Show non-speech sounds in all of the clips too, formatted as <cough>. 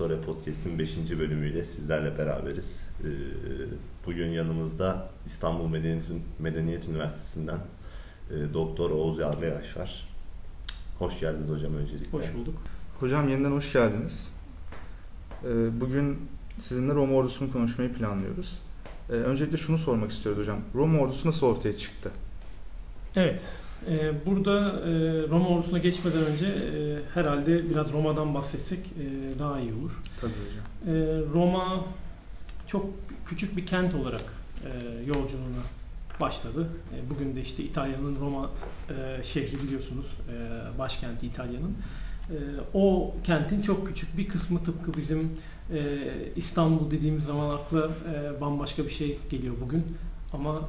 Historia Podcast'in 5. bölümüyle sizlerle beraberiz. Ee, bugün yanımızda İstanbul Medeniyet, Üniversitesi'nden e, Doktor Oğuz Yarlıyaş var. Hoş geldiniz hocam öncelikle. Hoş bulduk. Hocam yeniden hoş geldiniz. Ee, bugün sizinle Roma ordusunu konuşmayı planlıyoruz. Ee, öncelikle şunu sormak istiyoruz hocam. Roma ordusu nasıl ortaya çıktı? Evet, burada e, Roma ordusuna geçmeden önce e, herhalde biraz Roma'dan bahsetsek e, daha iyi olur. Tabii hocam. Roma çok küçük bir kent olarak yolculuğuna başladı. Bugün de işte İtalya'nın Roma şehri biliyorsunuz, başkenti İtalya'nın. O kentin çok küçük bir kısmı tıpkı bizim İstanbul dediğimiz zaman akla bambaşka bir şey geliyor bugün. Ama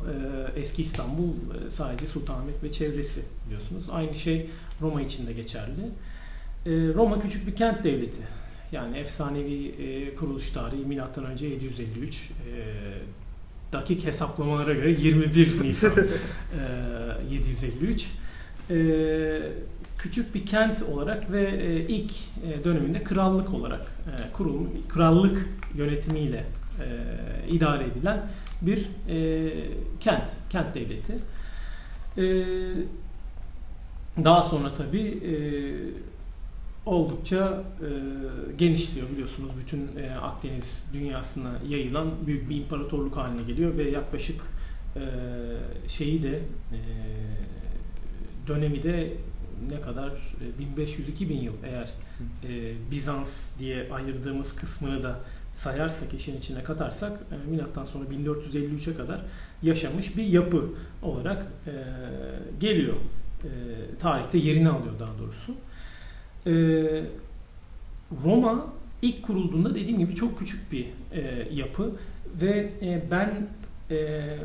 e, eski İstanbul e, sadece Sultanahmet ve çevresi biliyorsunuz. Aynı şey Roma için de geçerli. E, Roma küçük bir kent devleti. Yani efsanevi e, kuruluş tarihi milattan önce 753. E, dakik hesaplamalara göre 21 Nisan <laughs> e, 753. E, küçük bir kent olarak ve e, ilk e, döneminde krallık olarak e, kurulmuş, krallık yönetimiyle e, idare edilen bir e, kent, kent devleti. E, daha sonra tabii e, oldukça e, genişliyor biliyorsunuz. Bütün e, Akdeniz dünyasına yayılan büyük bir imparatorluk haline geliyor ve yaklaşık e, şeyi de e, dönemi de ne kadar 1500-2000 yıl eğer e, Bizans diye ayırdığımız kısmını da sayarsak işin içine katarsak e, milattan sonra 1453'e kadar yaşamış bir yapı olarak e, geliyor. E, tarihte yerini alıyor daha doğrusu. E, Roma ilk kurulduğunda dediğim gibi çok küçük bir e, yapı ve e, ben e,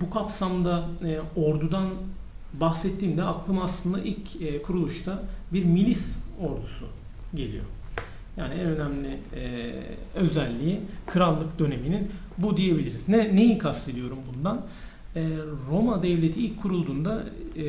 bu kapsamda e, ordudan bahsettiğimde aklıma aslında ilk e, kuruluşta bir milis ordusu geliyor. Yani en önemli e, özelliği krallık döneminin bu diyebiliriz. Ne neyi kastediyorum bundan? E, Roma devleti ilk kurulduğunda e,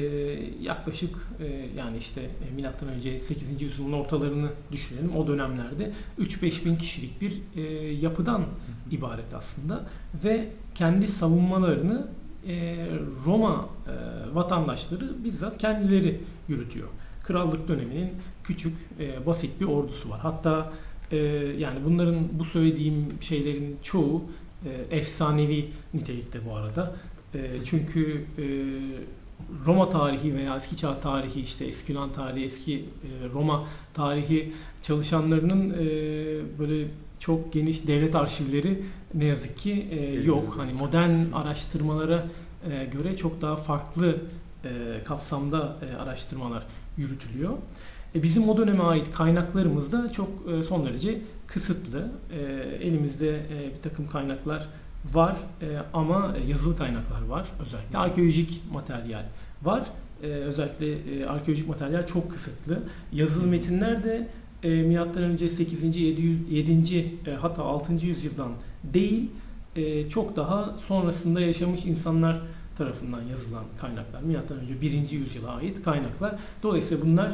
yaklaşık e, yani işte e, milattan önce 8. yüzyılın ortalarını düşünelim. O dönemlerde 3-5 bin kişilik bir e, yapıdan ibaret aslında ve kendi savunmalarını e, Roma e, vatandaşları bizzat kendileri yürütüyor. Krallık döneminin küçük, e, basit bir ordusu var. Hatta e, yani bunların bu söylediğim şeylerin çoğu e, efsanevi nitelikte bu arada. E, çünkü e, Roma tarihi veya eski çağ tarihi işte eski Yunan tarihi, eski e, Roma tarihi çalışanlarının e, böyle çok geniş devlet arşivleri ne yazık ki e, yok. Hani modern araştırmalara e, göre çok daha farklı e, kapsamda e, araştırmalar yürütülüyor. E, bizim o döneme ait kaynaklarımız da çok e, son derece kısıtlı. E, elimizde bir takım kaynaklar var ama yazılı kaynaklar var özellikle. Arkeolojik materyal var. Özellikle arkeolojik materyal çok kısıtlı. Yazılı metinler de e, önce 8. 700, 7. E, hatta 6. yüzyıldan değil çok daha sonrasında yaşamış insanlar tarafından yazılan kaynaklar. Milattan önce 1. yüzyıla ait kaynaklar. Dolayısıyla bunlar e,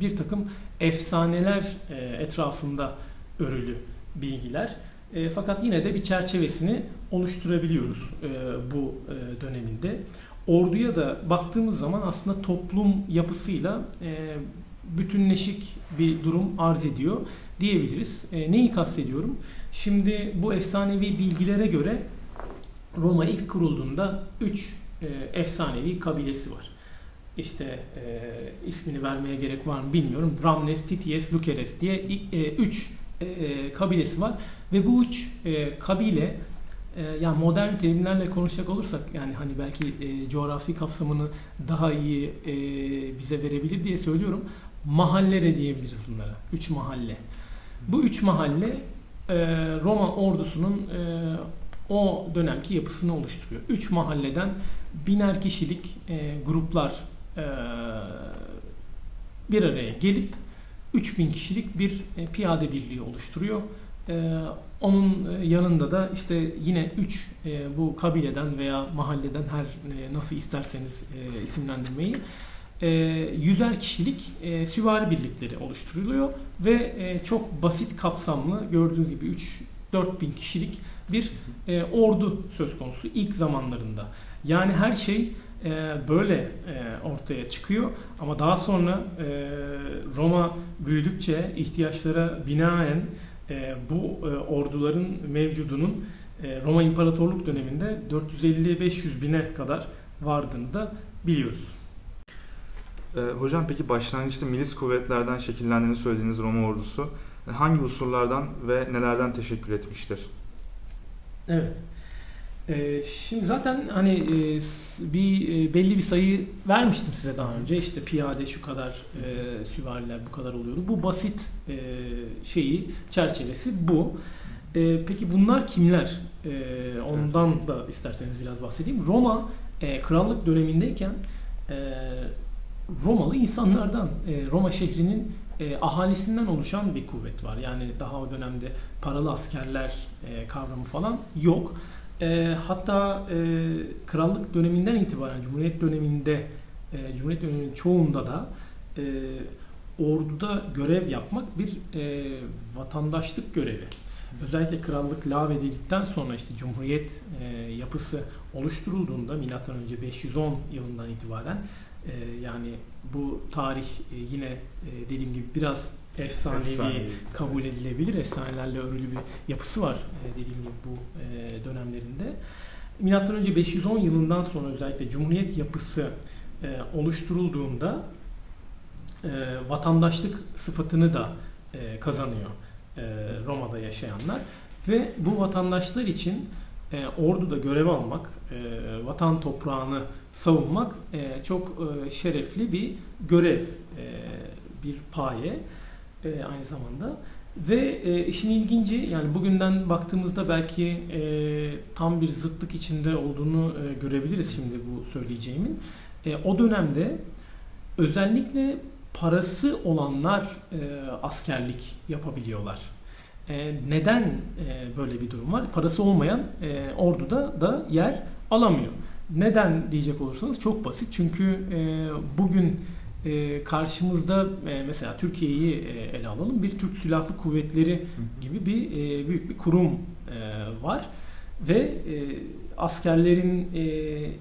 bir takım efsaneler e, etrafında örülü bilgiler. E, fakat yine de bir çerçevesini oluşturabiliyoruz e, bu e, döneminde. Orduya da baktığımız zaman aslında toplum yapısıyla e, bütünleşik bir durum arz ediyor diyebiliriz. E, neyi kastediyorum? Şimdi bu efsanevi bilgilere göre Roma ilk kurulduğunda üç e, efsanevi kabilesi var. İşte e, ismini vermeye gerek var mı bilmiyorum. Ramnes, Tities, Lukeres diye e, üç e, kabilesi var. Ve bu üç e, kabile e, yani modern terimlerle konuşacak olursak yani hani belki e, coğrafi kapsamını daha iyi e, bize verebilir diye söylüyorum. Mahallere diyebiliriz bunlara. Üç mahalle. Bu üç mahalle e, Roma ordusunun e, o dönemki yapısını oluşturuyor. Üç mahalleden biner kişilik e, gruplar e, bir araya gelip 3000 kişilik bir e, piyade birliği oluşturuyor. E, onun yanında da işte yine 3 e, bu kabileden veya mahalleden her e, nasıl isterseniz e, isimlendirmeyi e, yüzer kişilik e, süvari birlikleri oluşturuluyor ve e, çok basit kapsamlı gördüğünüz gibi 3-4 bin kişilik bir e, ordu söz konusu ilk zamanlarında. Yani her şey e, böyle e, ortaya çıkıyor ama daha sonra e, Roma büyüdükçe ihtiyaçlara binaen e, bu e, orduların mevcudunun e, Roma İmparatorluk döneminde 450-500 bine kadar vardığını da biliyoruz. E, hocam peki başlangıçta milis kuvvetlerden şekillendiğini söylediğiniz Roma ordusu e, hangi unsurlardan ve nelerden teşekkür etmiştir? Evet. Ee, şimdi zaten hani e, bir e, belli bir sayı vermiştim size daha önce. İşte piyade şu kadar e, süvariler bu kadar oluyordu. Bu basit şeyi çerçevesi bu. Peki bunlar kimler? Ondan da isterseniz biraz bahsedeyim. Roma krallık dönemindeyken Romalı insanlardan, Roma şehrinin e, ahalisinden oluşan bir kuvvet var. Yani daha o dönemde paralı askerler e, kavramı falan yok. E, hatta e, krallık döneminden itibaren Cumhuriyet döneminde e, Cumhuriyet döneminin çoğunda da e, orduda görev yapmak bir e, vatandaşlık görevi. Özellikle krallık lağvedildikten sonra işte Cumhuriyet e, yapısı oluşturulduğunda milattan önce 510 yılından itibaren e, yani bu tarih e, yine e, dediğim gibi biraz efsanevi, efsanevi kabul edilebilir. Efsanelerle örülü bir yapısı var e, dediğim gibi bu dönemlerinde. Milattan önce 510 yılından sonra özellikle Cumhuriyet yapısı oluşturulduğunda vatandaşlık sıfatını da kazanıyor Roma'da yaşayanlar ve bu vatandaşlar için e, orduda görev almak, e, vatan toprağını savunmak e, çok e, şerefli bir görev, e, bir paye e, aynı zamanda. Ve e, işin ilginci yani bugünden baktığımızda belki e, tam bir zıtlık içinde olduğunu e, görebiliriz şimdi bu söyleyeceğimin. E, o dönemde özellikle parası olanlar e, askerlik yapabiliyorlar. E, neden e, böyle bir durum var? Parası olmayan e, orduda da yer alamıyor. Neden diyecek olursanız çok basit. Çünkü e, bugün e, karşımızda e, mesela Türkiye'yi e, ele alalım. Bir Türk Silahlı Kuvvetleri gibi bir e, büyük bir kurum e, var ve e, askerlerin e,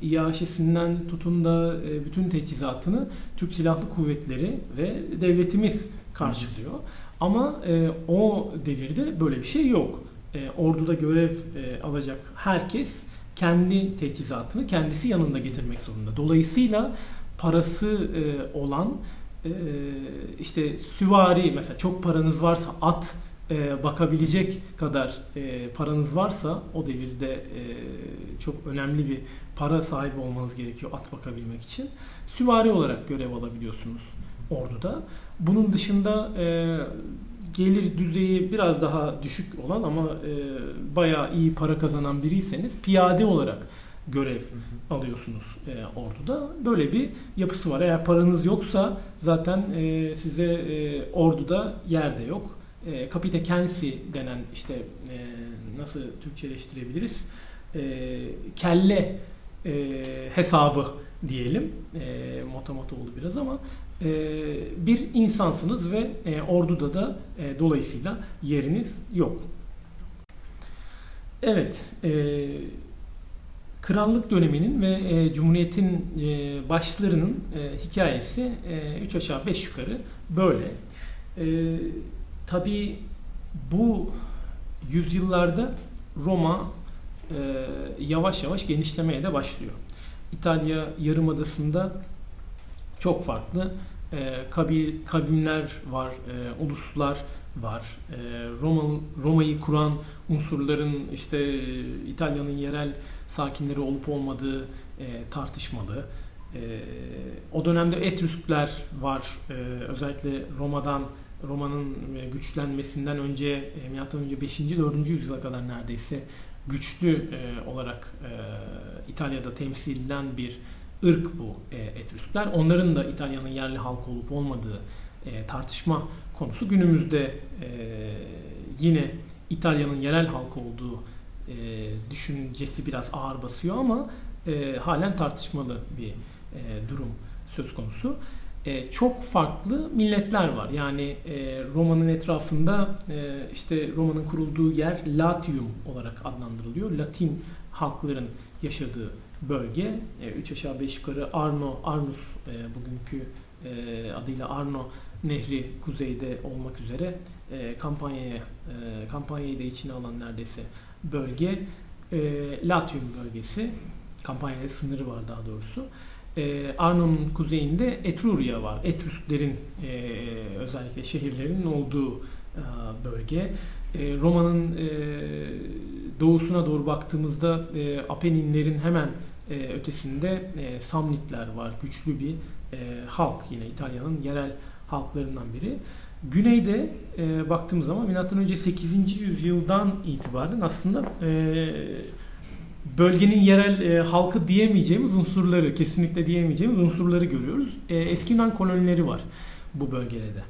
iaşesinden tutun da e, bütün teçhizatını Türk Silahlı Kuvvetleri ve devletimiz karşılıyor. Ama e, o devirde böyle bir şey yok. E, orduda görev e, alacak herkes kendi teçhizatını kendisi yanında getirmek zorunda. Dolayısıyla parası e, olan e, işte süvari mesela çok paranız varsa at e, bakabilecek kadar e, paranız varsa o devirde e, çok önemli bir para sahibi olmanız gerekiyor at bakabilmek için. Süvari olarak görev alabiliyorsunuz orduda. Bunun dışında e, gelir düzeyi biraz daha düşük olan ama e, bayağı iyi para kazanan biriyseniz piyade olarak görev alıyorsunuz e, orduda. Böyle bir yapısı var. Eğer paranız yoksa zaten e, size e, orduda yerde yok. E, kapite kensi denen işte e, nasıl Türkçeleştirebiliriz? E, kelle e, hesabı diyelim. E, motomot oldu biraz ama e, bir insansınız ve e, orduda da e, dolayısıyla yeriniz yok. Evet, e, krallık döneminin ve cumhuriyetin başlarının hikayesi 3 e, aşağı 5 yukarı böyle. E, Tabi bu yüzyıllarda Roma yavaş yavaş genişlemeye de başlıyor. İtalya Yarımadası'nda çok farklı e, kabil, kavimler var, e, uluslar var. E, Roma Roma'yı kuran unsurların işte e, İtalya'nın yerel sakinleri olup olmadığı e, tartışmalı. E, o dönemde Etrüskler var. E, özellikle Roma'dan Roma'nın e, güçlenmesinden önce e, milattan önce 5. 4. yüzyıla kadar neredeyse güçlü e, olarak e, İtalya'da temsil edilen bir ırk bu e, Etrüskler. Onların da İtalya'nın yerli halk olup olmadığı e, tartışma konusu günümüzde e, yine İtalya'nın yerel halk olduğu e, düşüncesi biraz ağır basıyor ama e, halen tartışmalı bir e, durum söz konusu. E, çok farklı milletler var. Yani e, Roma'nın etrafında e, işte Roma'nın kurulduğu yer Latium olarak adlandırılıyor. Latin halkların yaşadığı bölge. E, üç aşağı beş yukarı Arno, Arnus e, bugünkü e, adıyla Arno Nehri kuzeyde olmak üzere e, kampanyaya e, kampanyayı da içine alan neredeyse bölge e, Latium bölgesi kampanyaya sınırı var daha doğrusu. E, Arno'nun kuzeyinde Etruria var. Etrüsklerin e, özellikle şehirlerinin olduğu e, bölge. E, Roma'nın e, doğusuna doğru baktığımızda e, Apeninlerin hemen e, ötesinde e, Samnitler var. Güçlü bir e, halk yine İtalya'nın yerel halklarından biri. Güneyde e, baktığımız zaman M.Ö. 8. yüzyıldan itibaren aslında e, bölgenin yerel e, halkı diyemeyeceğimiz unsurları, kesinlikle diyemeyeceğimiz unsurları görüyoruz. E, eski Yunan kolonileri var bu bölgede de.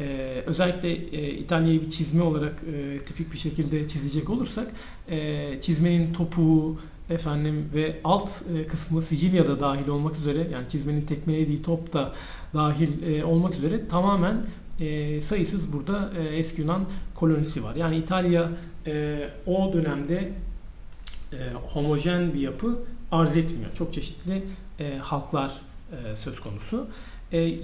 E, özellikle e, İtalya'yı bir çizme olarak e, tipik bir şekilde çizecek olursak e, çizmenin topuğu, efendim ve alt e, kısmı Sicilya'da dahil olmak üzere yani çizmenin tekmelediği top da dahil e, olmak üzere tamamen e, sayısız burada eski Yunan kolonisi var. Yani İtalya o dönemde homojen bir yapı arz etmiyor. Çok çeşitli halklar söz konusu.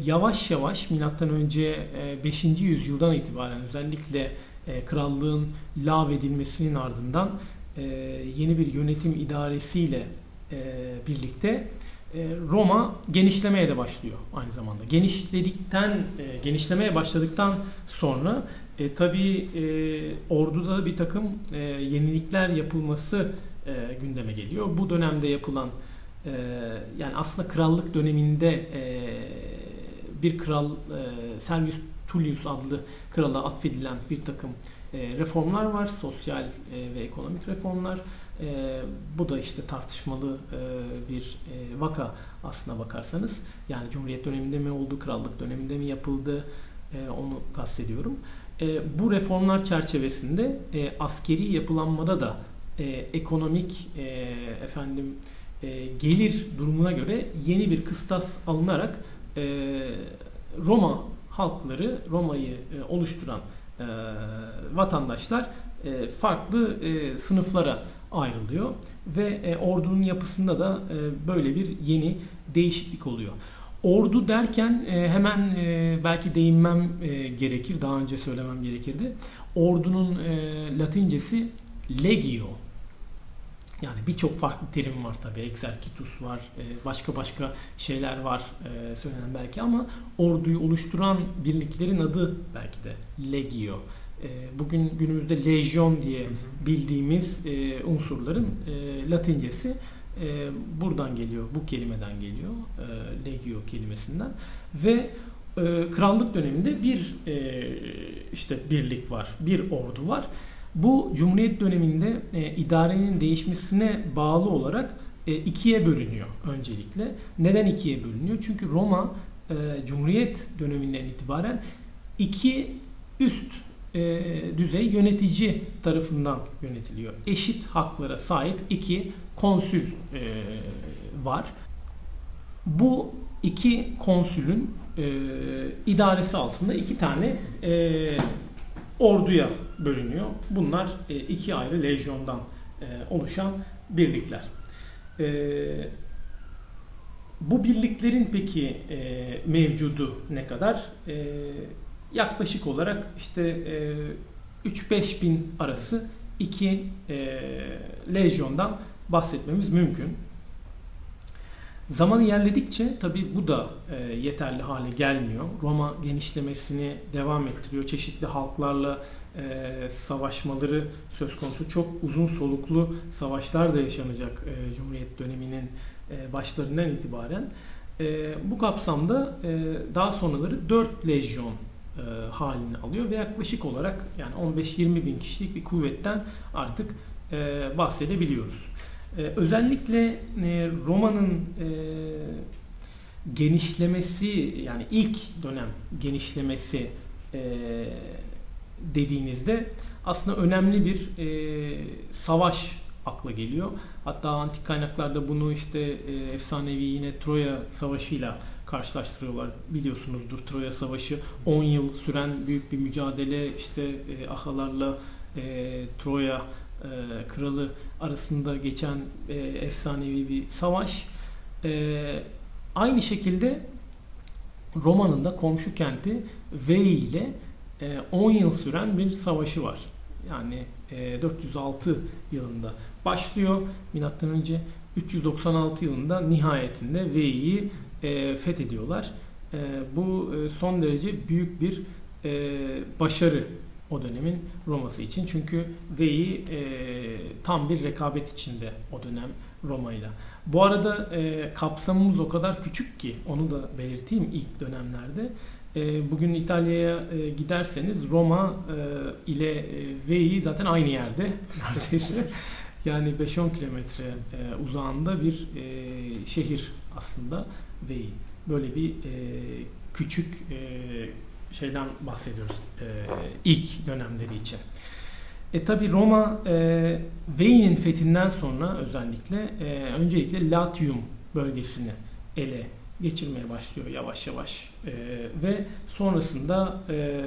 Yavaş yavaş milattan önce e, 5. yüzyıldan itibaren özellikle e, krallığın lağvedilmesinin ardından e, yeni bir yönetim idaresiyle e, birlikte e, Roma genişlemeye de başlıyor aynı zamanda. Genişledikten, genişlemeye başladıktan sonra e, tabii e, orduda bir takım e, yenilikler yapılması e, gündeme geliyor. Bu dönemde yapılan e, yani aslında krallık döneminde e, bir kral e, Servius Tullius adlı krala atfedilen bir takım reformlar var. Sosyal e, ve ekonomik reformlar. E, bu da işte tartışmalı e, bir e, vaka aslına bakarsanız. Yani Cumhuriyet döneminde mi oldu, krallık döneminde mi yapıldı e, onu kastediyorum. E, bu reformlar çerçevesinde e, askeri yapılanmada da e, ekonomik e, efendim e, gelir durumuna göre yeni bir kıstas alınarak e, Roma halkları, Roma'yı e, oluşturan e, vatandaşlar e, farklı e, sınıflara ayrılıyor ve e, ordunun yapısında da e, böyle bir yeni değişiklik oluyor. Ordu derken e, hemen e, belki değinmem e, gerekir, daha önce söylemem gerekirdi. Ordunun e, Latincesi legio yani birçok farklı terim var tabii. Exercitus var, e, başka başka şeyler var e, söylenen belki ama orduyu oluşturan birliklerin adı belki de Legio. E, bugün günümüzde lejyon diye bildiğimiz unsurların latincesi buradan geliyor, bu kelimeden geliyor. Legio kelimesinden ve krallık döneminde bir işte birlik var, bir ordu var bu Cumhuriyet döneminde e, idarenin değişmesine bağlı olarak e, ikiye bölünüyor öncelikle. Neden ikiye bölünüyor? Çünkü Roma e, Cumhuriyet döneminden itibaren iki üst e, düzey yönetici tarafından yönetiliyor. Eşit haklara sahip iki konsül e, var. Bu iki konsülün e, idaresi altında iki tane e, orduya bölünüyor. Bunlar e, iki ayrı lejyondan e, oluşan birlikler. E, bu birliklerin peki mevcudu ne kadar? Yaklaşık olarak işte 3-5 bin arası iki lejyondan bahsetmemiz mümkün. Zaman ilerledikçe tabi bu da e, yeterli hale gelmiyor. Roma genişlemesini devam ettiriyor. Çeşitli halklarla e, savaşmaları söz konusu. Çok uzun soluklu savaşlar da yaşanacak e, Cumhuriyet döneminin e, başlarından itibaren. E, bu kapsamda e, daha sonraları 4 lejyon e, halini alıyor ve yaklaşık olarak yani 15-20 bin kişilik bir kuvvetten artık e, bahsedebiliyoruz. E, özellikle e, Roma'nın e, genişlemesi yani ilk dönem genişlemesi e, dediğinizde aslında önemli bir e, savaş akla geliyor. Hatta antik kaynaklarda bunu işte e, efsanevi yine Troya Savaşı'yla karşılaştırıyorlar. Biliyorsunuzdur Troya Savaşı 10 yıl süren büyük bir mücadele işte e, Ahalarla e, Troya e, kralı arasında geçen e, efsanevi bir savaş. E, aynı şekilde Roma'nın da komşu kenti Veii ile 10 yıl süren bir savaşı var. Yani 406 yılında başlıyor milattan önce 396 yılında nihayetinde Veii'yi fethediyorlar. Bu son derece büyük bir başarı o dönemin Roma'sı için. Çünkü Veii tam bir rekabet içinde o dönem Roma ile. Bu arada e, kapsamımız o kadar küçük ki onu da belirteyim ilk dönemlerde. E, bugün İtalya'ya e, giderseniz Roma e, ile e, zaten aynı yerde <laughs> neredeyse. yani 5-10 kilometre e, uzağında bir e, şehir aslında Veii. Böyle bir e, küçük e, şeyden bahsediyoruz e, ilk dönemleri için. E tabi Roma e, Vei'nin fethinden sonra özellikle e, öncelikle Latium bölgesini ele geçirmeye başlıyor yavaş yavaş e, ve sonrasında e,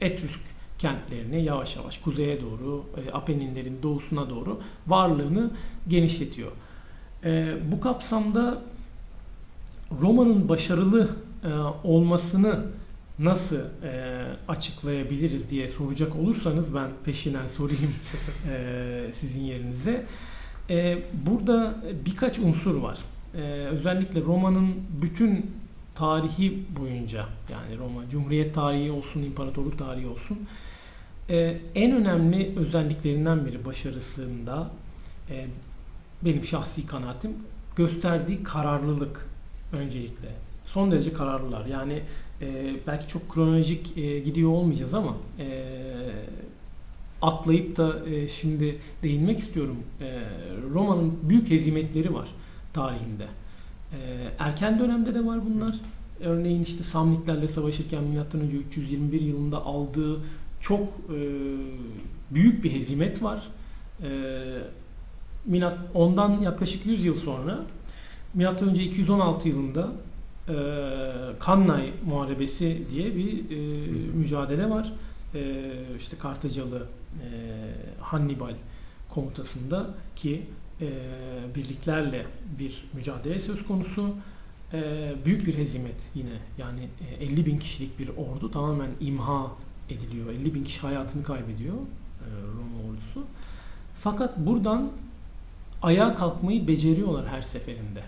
Etrüsk kentlerini yavaş yavaş kuzeye doğru e, Apeninlerin doğusuna doğru varlığını genişletiyor. E, bu kapsamda Roma'nın başarılı e, olmasını nasıl e, açıklayabiliriz diye soracak olursanız ben peşinden sorayım <laughs> e, sizin yerinize. E, burada birkaç unsur var. E, özellikle Roma'nın bütün tarihi boyunca yani Roma Cumhuriyet tarihi olsun, imparatorluk tarihi olsun e, en önemli özelliklerinden biri başarısında e, benim şahsi kanaatim gösterdiği kararlılık öncelikle. Son derece kararlılar. Yani e, belki çok kronolojik e, gidiyor olmayacağız ama e, atlayıp da e, şimdi değinmek istiyorum. E, Roma'nın büyük hezimetleri var tarihinde. E, erken dönemde de var bunlar. Örneğin işte Samnitlerle savaşırken M.Ö. 321 yılında aldığı çok e, büyük bir hezimet var. E, ondan yaklaşık 100 yıl sonra M.Ö. 216 yılında e, Kannay Muharebesi diye bir e, mücadele var. E, işte Kartacalı e, Hannibal komutasında ki e, birliklerle bir mücadele söz konusu. E, büyük bir hezimet yine yani e, 50 bin kişilik bir ordu tamamen imha ediliyor. 50 bin kişi hayatını kaybediyor e, Roma ordusu. Fakat buradan ayağa kalkmayı beceriyorlar her seferinde.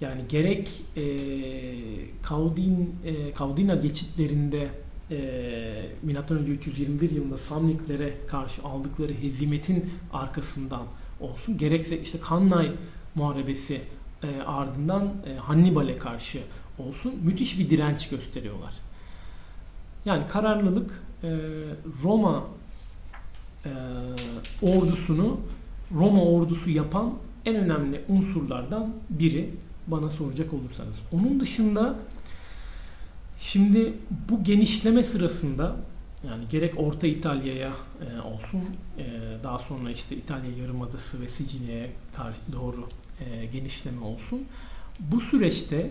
Yani gerek e, Kaudin, e, Kaudina geçitlerinde e, M.Ö. 321 yılında Samnitlere karşı aldıkları hezimetin arkasından olsun gerekse işte Kannay Muharebesi e, ardından e, Hannibal'e karşı olsun müthiş bir direnç gösteriyorlar. Yani kararlılık e, Roma e, ordusunu Roma ordusu yapan en önemli unsurlardan biri bana soracak olursanız. Onun dışında şimdi bu genişleme sırasında yani gerek Orta İtalya'ya e, olsun e, daha sonra işte İtalya Yarımadası ve Sicilya'ya doğru e, genişleme olsun. Bu süreçte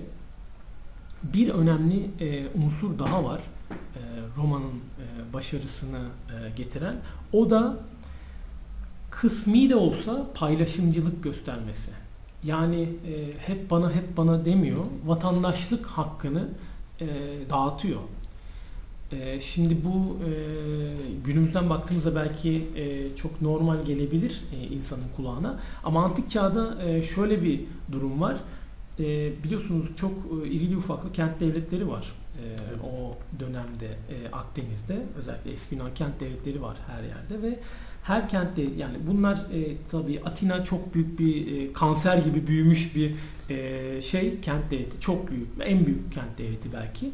bir önemli e, unsur daha var e, Roma'nın e, başarısını e, getiren. O da kısmi de olsa paylaşımcılık göstermesi. Yani e, hep bana hep bana demiyor. Vatandaşlık hakkını e, dağıtıyor. E, şimdi bu e, günümüzden baktığımızda belki e, çok normal gelebilir e, insanın kulağına. Ama antik çağda e, şöyle bir durum var. E, biliyorsunuz çok e, irili ufaklı kent devletleri var. E, o dönemde e, Akdeniz'de özellikle eski Yunan kent devletleri var her yerde ve her kentte yani bunlar e, tabii Atina çok büyük bir e, kanser gibi büyümüş bir e, şey kent devleti çok büyük en büyük kent devleti belki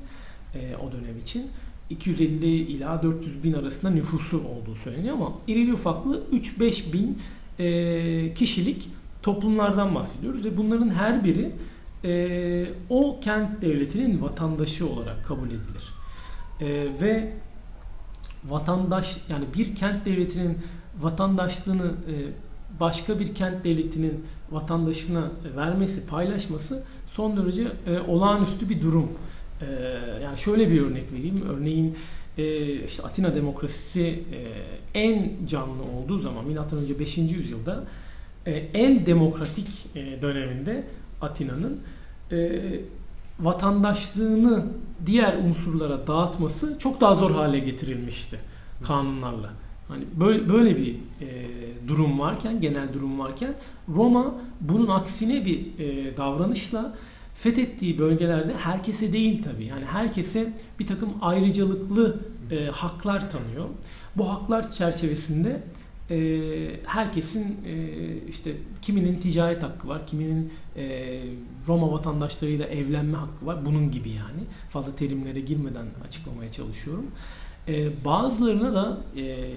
e, o dönem için 250 ila 400 bin arasında nüfusu olduğu söyleniyor ama irili ufaklı 3-5 bin e, kişilik toplumlardan bahsediyoruz ve bunların her biri e, o kent devletinin vatandaşı olarak kabul edilir. E, ve vatandaş yani bir kent devletinin vatandaşlığını e, başka bir kent devletinin vatandaşına vermesi, paylaşması son derece e, olağanüstü bir durum. E, yani şöyle bir örnek vereyim. Örneğin işte Atina demokrasisi en canlı olduğu zaman M.Ö. 5. yüzyılda en demokratik döneminde Atina'nın vatandaşlığını diğer unsurlara dağıtması çok daha zor hale getirilmişti kanunlarla. Hani böyle böyle bir e, durum varken, genel durum varken Roma bunun aksine bir e, davranışla fethettiği bölgelerde herkese değil tabii. Yani herkese bir takım ayrıcalıklı e, haklar tanıyor. Bu haklar çerçevesinde e, herkesin e, işte kiminin ticaret hakkı var, kiminin e, Roma vatandaşlarıyla evlenme hakkı var. Bunun gibi yani. Fazla terimlere girmeden açıklamaya çalışıyorum. E, bazılarına da e,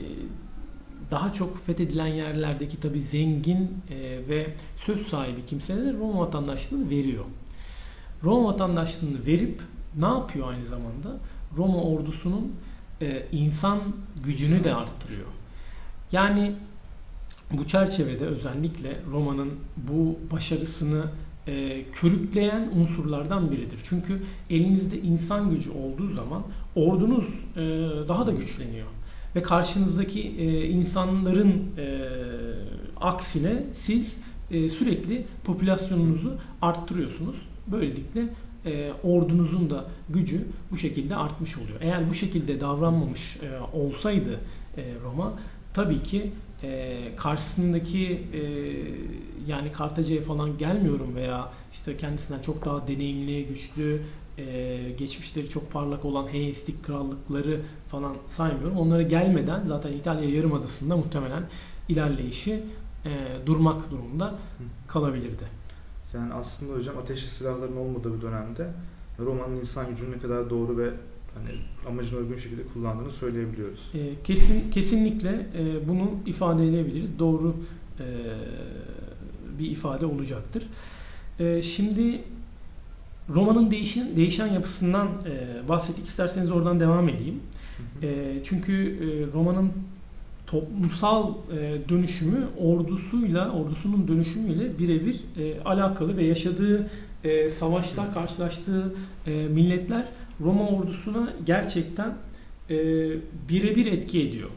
daha çok fethedilen yerlerdeki tabi zengin e, ve söz sahibi kimselere Roma vatandaşlığını veriyor. Roma vatandaşlığını verip ne yapıyor aynı zamanda? Roma ordusunun e, insan gücünü de arttırıyor. Yani bu çerçevede özellikle Roma'nın bu başarısını e, körükleyen unsurlardan biridir. Çünkü elinizde insan gücü olduğu zaman ordunuz e, daha da güçleniyor. Ve karşınızdaki e, insanların e, aksine siz e, sürekli popülasyonunuzu arttırıyorsunuz. Böylelikle e, ordunuzun da gücü bu şekilde artmış oluyor. Eğer bu şekilde davranmamış e, olsaydı e, Roma tabii ki e, karşısındaki e, yani Kartaca'ya falan gelmiyorum veya işte kendisinden çok daha deneyimli, güçlü, e, geçmişleri çok parlak olan Helenistik krallıkları falan saymıyorum. Onlara gelmeden zaten İtalya Yarımadası'nda muhtemelen ilerleyişi e, durmak durumunda kalabilirdi. Yani aslında hocam ateşli silahların olmadığı bir dönemde Roma'nın insan gücünün ne kadar doğru ve hani amacına uygun şekilde kullandığını söyleyebiliyoruz. E, kesin kesinlikle e, bunu ifade edebiliriz. Doğru e, bir ifade olacaktır. E, şimdi Roma'nın değişen değişen yapısından e, bahsettik. İsterseniz oradan devam edeyim. E, çünkü e, Roma'nın toplumsal e, dönüşümü ordusuyla, ordusunun dönüşümüyle birebir e, alakalı ve yaşadığı e, savaşlar, karşılaştığı e, milletler Roma ordusuna gerçekten e, birebir etki ediyor.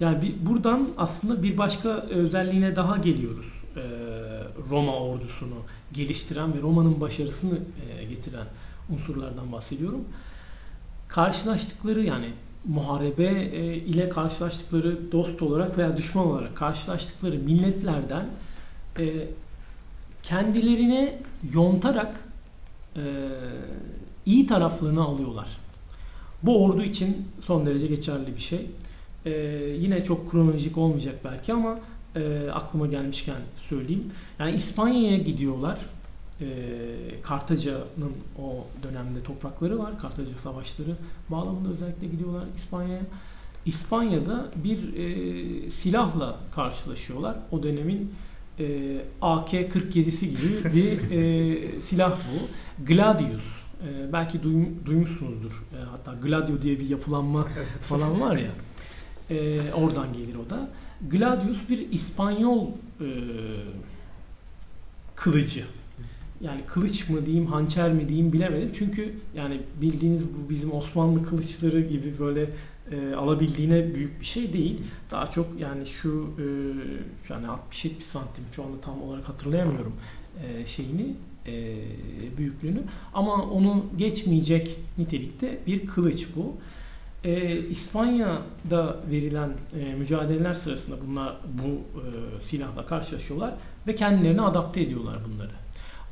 Yani bir, buradan aslında bir başka özelliğine daha geliyoruz. E, Roma ordusunu geliştiren ve Roma'nın başarısını e, getiren unsurlardan bahsediyorum. Karşılaştıkları yani muharebe e, ile karşılaştıkları dost olarak veya düşman olarak karşılaştıkları milletlerden e, kendilerine yontarak e, iyi taraflarını alıyorlar. Bu ordu için son derece geçerli bir şey. Ee, yine çok kronolojik olmayacak belki ama e, aklıma gelmişken söyleyeyim. Yani İspanya'ya gidiyorlar. E, Kartaca'nın o dönemde toprakları var. Kartaca savaşları bağlamında özellikle gidiyorlar İspanya'ya. İspanya'da bir e, silahla karşılaşıyorlar. O dönemin e, AK-47'si gibi bir e, silah bu. Gladius e, belki duym, duymuşsunuzdur. E, hatta Gladio diye bir yapılanma evet. falan var ya. E, oradan gelir o da. Gladius bir İspanyol e, kılıcı. Yani kılıç mı diyeyim, hançer mi diyeyim bilemedim. Çünkü yani bildiğiniz bu bizim Osmanlı kılıçları gibi böyle e, alabildiğine büyük bir şey değil. Daha çok yani şu e, yani 60-70 santim şu anda tam olarak hatırlayamıyorum e, şeyini e, büyüklüğünü ama onu geçmeyecek nitelikte bir kılıç bu. E, İspanya'da verilen e, mücadeleler sırasında bunlar bu e, silahla karşılaşıyorlar ve kendilerini adapte ediyorlar bunları.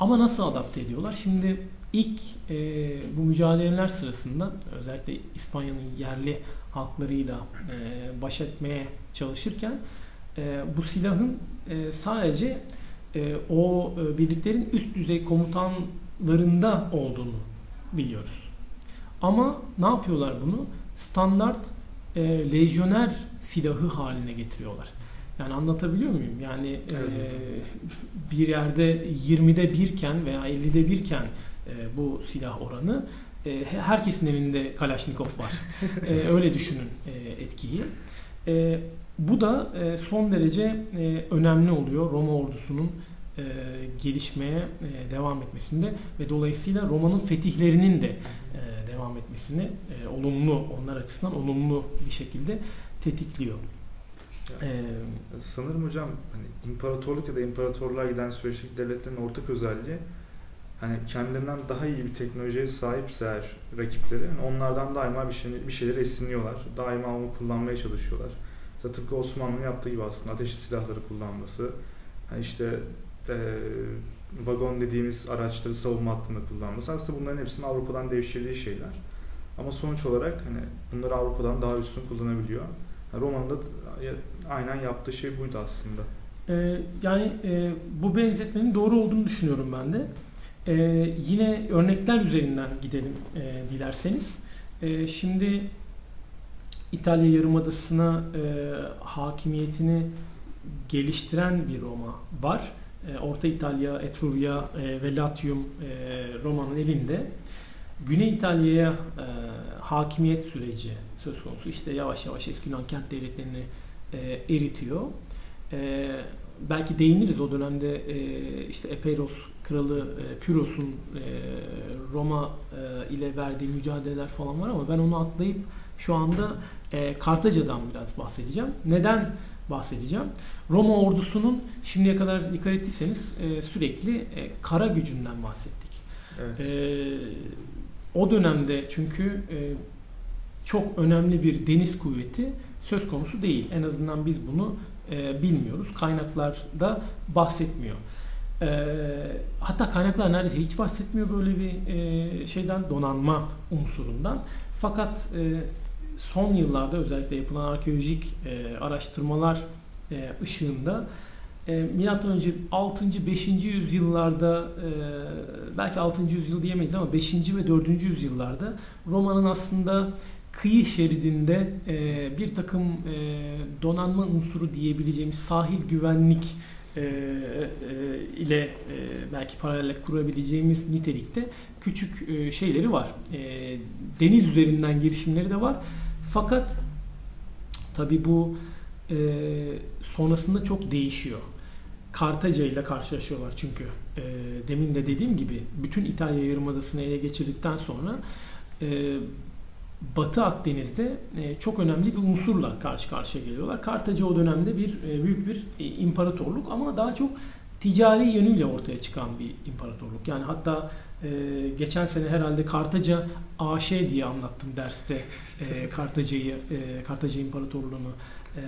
Ama nasıl adapte ediyorlar? Şimdi ilk e, bu mücadeleler sırasında özellikle İspanya'nın yerli halklarıyla e, baş etmeye çalışırken e, bu silahın e, sadece e, o e, birliklerin üst düzey komutanlarında olduğunu biliyoruz. Ama ne yapıyorlar bunu? Standart e, lejyoner silahı haline getiriyorlar. Yani anlatabiliyor muyum? Yani e, evet. e, bir yerde 20'de birken veya 50'de birken e, bu silah oranı e, herkesin elinde Kalashnikov var. <laughs> e, öyle düşünün e, etkiyi. E, bu da e, son derece e, önemli oluyor Roma ordusunun e, gelişmeye e, devam etmesinde ve dolayısıyla Roma'nın fetihlerinin de devam etmesini e, olumlu onlar açısından olumlu bir şekilde tetikliyor. Ee, Sanırım hocam hani imparatorluk ya da imparatorluğa giden süreçteki devletlerin ortak özelliği hani kendilerinden daha iyi bir teknolojiye sahipse eğer rakipleri yani onlardan daima bir, şey, bir şeyler esinliyorlar. Daima onu kullanmaya çalışıyorlar. İşte tıpkı Osmanlı'nın yaptığı gibi aslında ateşli silahları kullanması. Hani işte e, vagon dediğimiz araçları savunma hattında kullanması. Aslında bunların hepsinin Avrupa'dan devşirdiği şeyler. Ama sonuç olarak hani bunları Avrupa'dan daha üstün kullanabiliyor. Yani Roma'nın aynen yaptığı şey buydu aslında. Ee, yani e, bu benzetmenin doğru olduğunu düşünüyorum ben de. Ee, yine örnekler üzerinden gidelim e, dilerseniz. E, şimdi İtalya Yarımadası'na e, hakimiyetini geliştiren bir Roma var. E, Orta İtalya, Etrurya e, ve Latium e, Roma'nın elinde. Güney İtalya'ya e, hakimiyet süreci söz konusu. İşte yavaş yavaş eski Yunan kent devletlerini e, eritiyor. E, belki değiniriz o dönemde e, işte Epeiros kralı e, Pyrrhos'un e, Roma e, ile verdiği mücadeleler falan var ama ben onu atlayıp şu anda e, Kartaca'dan biraz bahsedeceğim. Neden bahsedeceğim? Roma ordusunun şimdiye kadar dikkat ettiyseniz e, sürekli e, kara gücünden bahsettik. Evet. E, o dönemde çünkü e, çok önemli bir deniz kuvveti söz konusu değil. En azından biz bunu e, bilmiyoruz. Kaynaklarda bahsetmiyor. E, hatta kaynaklar neredeyse hiç bahsetmiyor böyle bir e, şeyden donanma unsurundan. Fakat e, son yıllarda özellikle yapılan arkeolojik e, araştırmalar e, ışığında e, milattan önce 6. 5. yüzyıllarda e, belki 6. yüzyıl diyemeyiz ama 5. ve 4. yüzyıllarda Roma'nın aslında kıyı şeridinde e, bir takım e, donanma unsuru diyebileceğimiz sahil güvenlik e, e, ile e, belki paralel kurabileceğimiz nitelikte küçük e, şeyleri var. E, deniz üzerinden girişimleri de var. Fakat tabi bu e, sonrasında çok değişiyor. Kartaca ile karşılaşıyorlar çünkü. E, demin de dediğim gibi bütün İtalya Yarımadası'nı ele geçirdikten sonra e, Batı Akdeniz'de e, çok önemli bir unsurla karşı karşıya geliyorlar. Kartaca o dönemde bir e, büyük bir e, imparatorluk ama daha çok ticari yönüyle ortaya çıkan bir imparatorluk. Yani hatta geçen sene herhalde Kartaca AŞ diye anlattım derste Kartaca'yı, Kartaca İmparatorluğunu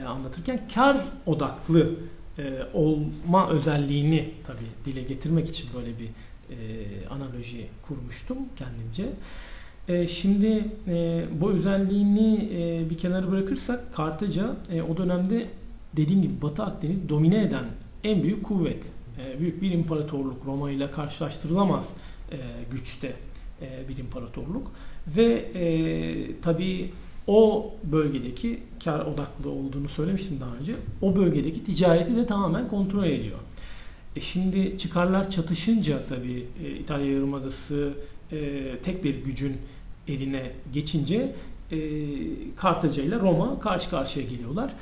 anlatırken kar odaklı olma özelliğini tabii dile getirmek için böyle bir analoji kurmuştum kendimce. E, şimdi e, bu özelliğini e, bir kenara bırakırsak Kartaca e, o dönemde dediğim gibi Batı Akdeniz domine eden en büyük kuvvet. E, büyük bir imparatorluk. Roma ile karşılaştırılamaz e, güçte e, bir imparatorluk. Ve e, tabii o bölgedeki kar odaklı olduğunu söylemiştim daha önce. O bölgedeki ticareti de tamamen kontrol ediyor. E şimdi çıkarlar çatışınca tabii e, İtalya Yarımadası e, tek bir gücün eline geçince e, Kartaca ile Roma karşı karşıya geliyorlar.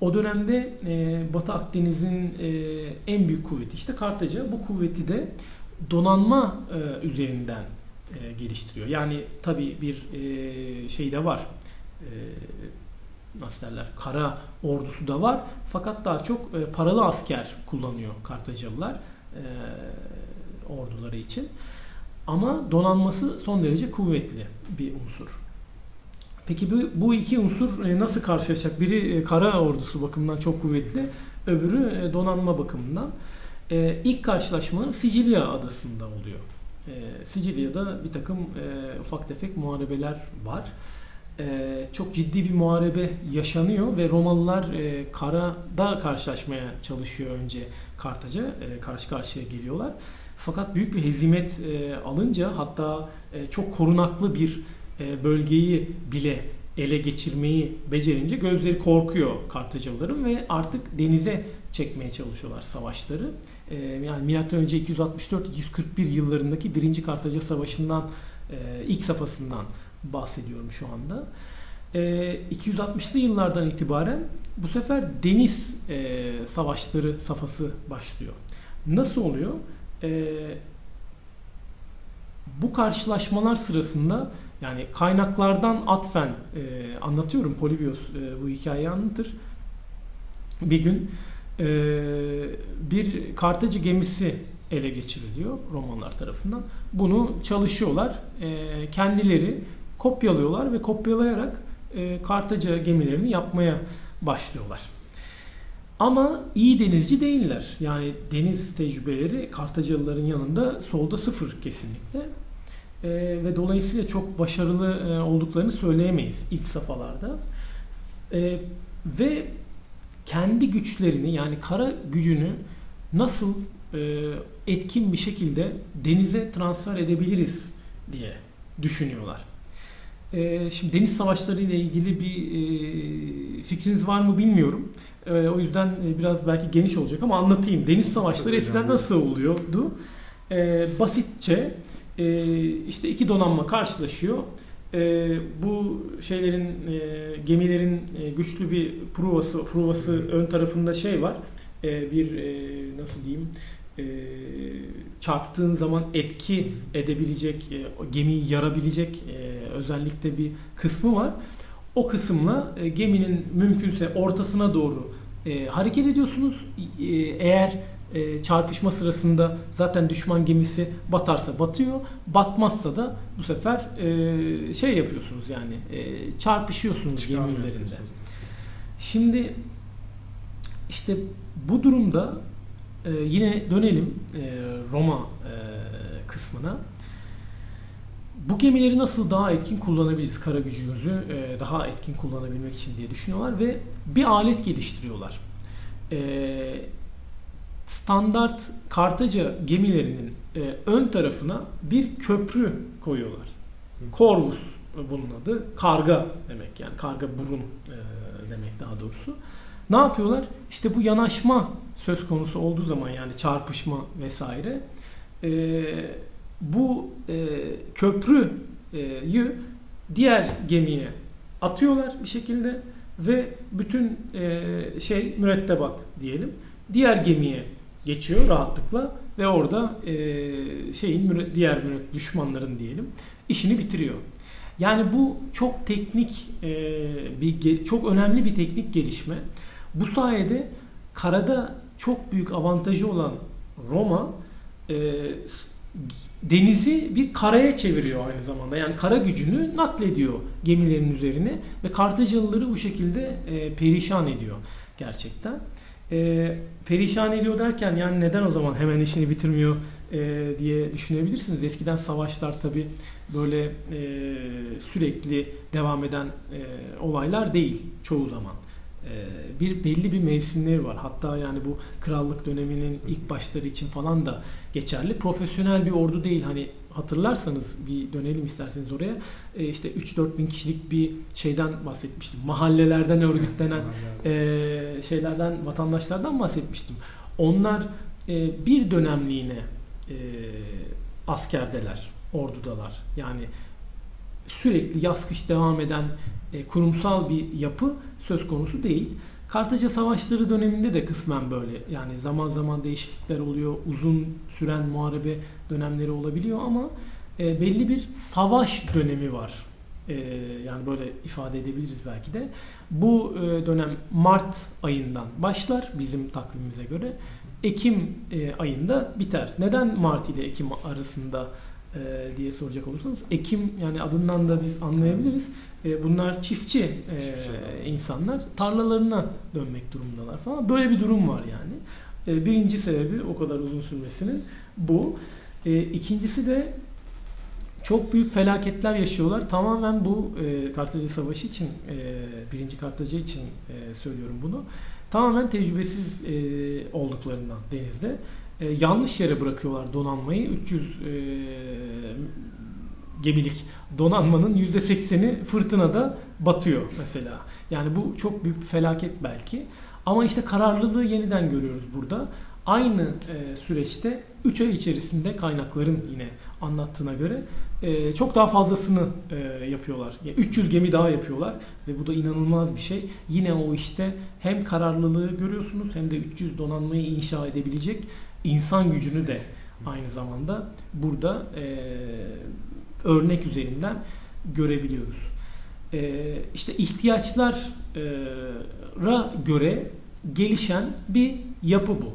O dönemde e, Batı Akdeniz'in e, en büyük kuvveti işte Kartaca. Bu kuvveti de donanma e, üzerinden e, geliştiriyor. Yani tabi bir e, şey de var. E, nasıl derler? Kara ordusu da var. Fakat daha çok e, paralı asker kullanıyor Kartacalılar e, orduları için. Ama donanması son derece kuvvetli bir unsur. Peki bu, bu iki unsur e, nasıl karşılaşacak? Biri e, kara ordusu bakımından çok kuvvetli, öbürü e, donanma bakımından. İlk karşılaşma Sicilya adasında oluyor. Sicilya'da bir takım ufak tefek muharebeler var. Çok ciddi bir muharebe yaşanıyor ve Romalılar karada karşılaşmaya çalışıyor önce Kartaca. Karşı karşıya geliyorlar. Fakat büyük bir hezimet e, alınca hatta e, çok korunaklı bir e, bölgeyi bile ele geçirmeyi becerince gözleri korkuyor Kartacalıların ve artık denize çekmeye çalışıyorlar savaşları. E, yani milattan önce 264-241 yıllarındaki 1. Kartaca Savaşı'ndan e, ilk safhasından bahsediyorum şu anda. e, 260'lı yıllardan itibaren bu sefer deniz e, savaşları safhası başlıyor. Nasıl oluyor? E, bu karşılaşmalar sırasında yani kaynaklardan atfen e, anlatıyorum. Polibios e, bu hikayeyi anlatır. Bir gün e, bir Kartacı gemisi ele geçiriliyor Romanlar tarafından. Bunu çalışıyorlar. E, kendileri kopyalıyorlar ve kopyalayarak e, Kartaca gemilerini yapmaya başlıyorlar. Ama iyi denizci değiller. Yani deniz tecrübeleri Kartacalıların yanında solda sıfır kesinlikle. E, ve dolayısıyla çok başarılı e, olduklarını söyleyemeyiz ilk safhalarda. E, ve kendi güçlerini yani kara gücünü nasıl e, etkin bir şekilde denize transfer edebiliriz diye düşünüyorlar. E, şimdi deniz savaşları ile ilgili bir e, fikriniz var mı bilmiyorum. E, o yüzden e, biraz belki geniş olacak ama anlatayım. Deniz savaşları eskiden nasıl oluyordu? E, basitçe e, işte iki donanma karşılaşıyor. E, bu şeylerin e, gemilerin e, güçlü bir provası provası ön tarafında şey var. E, bir e, nasıl diyeyim? E, çarptığın zaman etki edebilecek, e, gemiyi yarabilecek e, özellikle bir kısmı var. O kısımla e, geminin mümkünse ortasına doğru e, hareket ediyorsunuz. E, eğer e, çarpışma sırasında zaten düşman gemisi batarsa batıyor. Batmazsa da bu sefer e, şey yapıyorsunuz yani e, çarpışıyorsunuz gemi üzerinde. Şimdi işte bu durumda e, yine dönelim e, Roma e, kısmına. Bu gemileri nasıl daha etkin kullanabiliriz kara gücümüzü e, daha etkin kullanabilmek için diye düşünüyorlar ve bir alet geliştiriyorlar. E, standart Kartaca gemilerinin e, ön tarafına bir köprü koyuyorlar. Corvus bunun adı. Karga demek yani karga burun e, demek daha doğrusu. Ne yapıyorlar? İşte bu yanaşma söz konusu olduğu zaman yani çarpışma vesaire e, bu e, köprüyü diğer gemiye atıyorlar bir şekilde ve bütün e, şey mürettebat diyelim diğer gemiye geçiyor rahatlıkla ve orada e, şeyin diğer düşmanların diyelim işini bitiriyor. Yani bu çok teknik e, bir çok önemli bir teknik gelişme. Bu sayede karada çok büyük avantajı olan Roma e, denizi bir karaya çeviriyor aynı zamanda. Yani kara gücünü naklediyor gemilerin üzerine ve Kartacalıları bu şekilde e, perişan ediyor gerçekten. E, perişan ediyor derken yani neden o zaman hemen işini bitirmiyor e, diye düşünebilirsiniz. Eskiden savaşlar tabi böyle e, sürekli devam eden e, olaylar değil çoğu zaman. E, bir belli bir mevsimleri var. Hatta yani bu krallık döneminin ilk başları için falan da geçerli. Profesyonel bir ordu değil. Hani hatırlarsanız bir dönelim isterseniz oraya. E, işte 3-4 bin kişilik bir şeyden bahsetmiştim. Mahallelerden örgütlenen e, şeylerden, vatandaşlardan bahsetmiştim. Onlar e, bir dönemliğine e, askerdeler, ordudalar. Yani sürekli yaz kış devam eden e, kurumsal bir yapı söz konusu değil. Kartaca Savaşları döneminde de kısmen böyle. Yani zaman zaman değişiklikler oluyor. Uzun süren muharebe dönemleri olabiliyor ama e, belli bir savaş dönemi var. E, yani böyle ifade edebiliriz belki de. Bu dönem Mart ayından başlar bizim takvimimize göre. Ekim ayında biter. Neden Mart ile Ekim arasında e, diye soracak olursanız Ekim yani adından da biz anlayabiliriz. E, bunlar çiftçi, e, insanlar tarlalarına dönmek durumundalar falan. Böyle bir durum var yani. E, birinci sebebi o kadar uzun sürmesinin bu. E, ikincisi de çok büyük felaketler yaşıyorlar. Tamamen bu e, Kartaca Savaşı için, e, birinci Kartaca için e, söylüyorum bunu. Tamamen tecrübesiz e, olduklarından denizde. E, yanlış yere bırakıyorlar donanmayı. 300 e, gemilik donanmanın %80'i fırtınada batıyor mesela. Yani bu çok büyük bir felaket belki. Ama işte kararlılığı yeniden görüyoruz burada. Aynı e, süreçte 3 ay içerisinde kaynakların yine anlattığına göre e, çok daha fazlasını e, yapıyorlar. Yani 300 gemi daha yapıyorlar ve bu da inanılmaz bir şey. Yine o işte hem kararlılığı görüyorsunuz hem de 300 donanmayı inşa edebilecek insan gücünü de aynı zamanda burada e, örnek üzerinden görebiliyoruz. E, işte ihtiyaçlara göre gelişen bir yapı bu.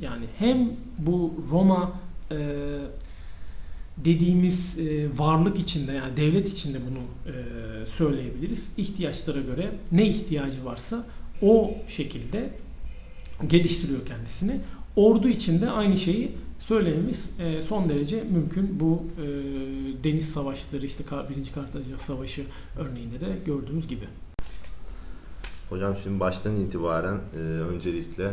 Yani hem bu Roma e, dediğimiz e, varlık içinde yani devlet içinde bunu e, söyleyebiliriz. İhtiyaçlara göre ne ihtiyacı varsa o şekilde geliştiriyor kendisini. Ordu içinde aynı şeyi söylememiz e, son derece mümkün. Bu e, deniz savaşları işte birinci Kartaca Savaşı örneğinde de gördüğümüz gibi. Hocam şimdi baştan itibaren e, öncelikle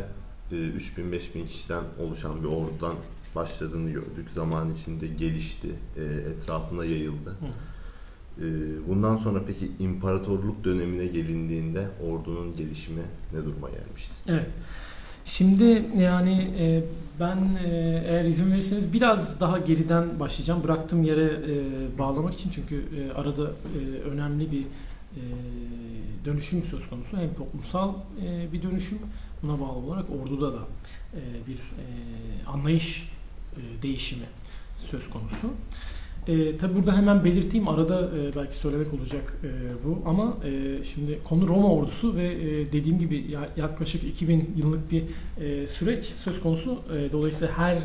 e, 3000-5000 kişiden oluşan bir ordudan başladığını gördük. Zaman içinde gelişti, e, etrafına yayıldı. Hı. E, bundan sonra peki imparatorluk dönemine gelindiğinde ordunun gelişimi ne duruma gelmişti? Evet. Şimdi yani e, ben e, eğer izin verirseniz biraz daha geriden başlayacağım. Bıraktığım yere e, bağlamak için çünkü e, arada e, önemli bir e, dönüşüm söz konusu. Hem toplumsal e, bir dönüşüm buna bağlı olarak orduda da e, bir e, anlayış e, değişimi söz konusu. E, tabi burada hemen belirteyim arada e, belki söylemek olacak e, bu ama e, şimdi konu Roma ordusu ve e, dediğim gibi ya, yaklaşık 2000 yıllık bir e, süreç söz konusu. E, dolayısıyla her e,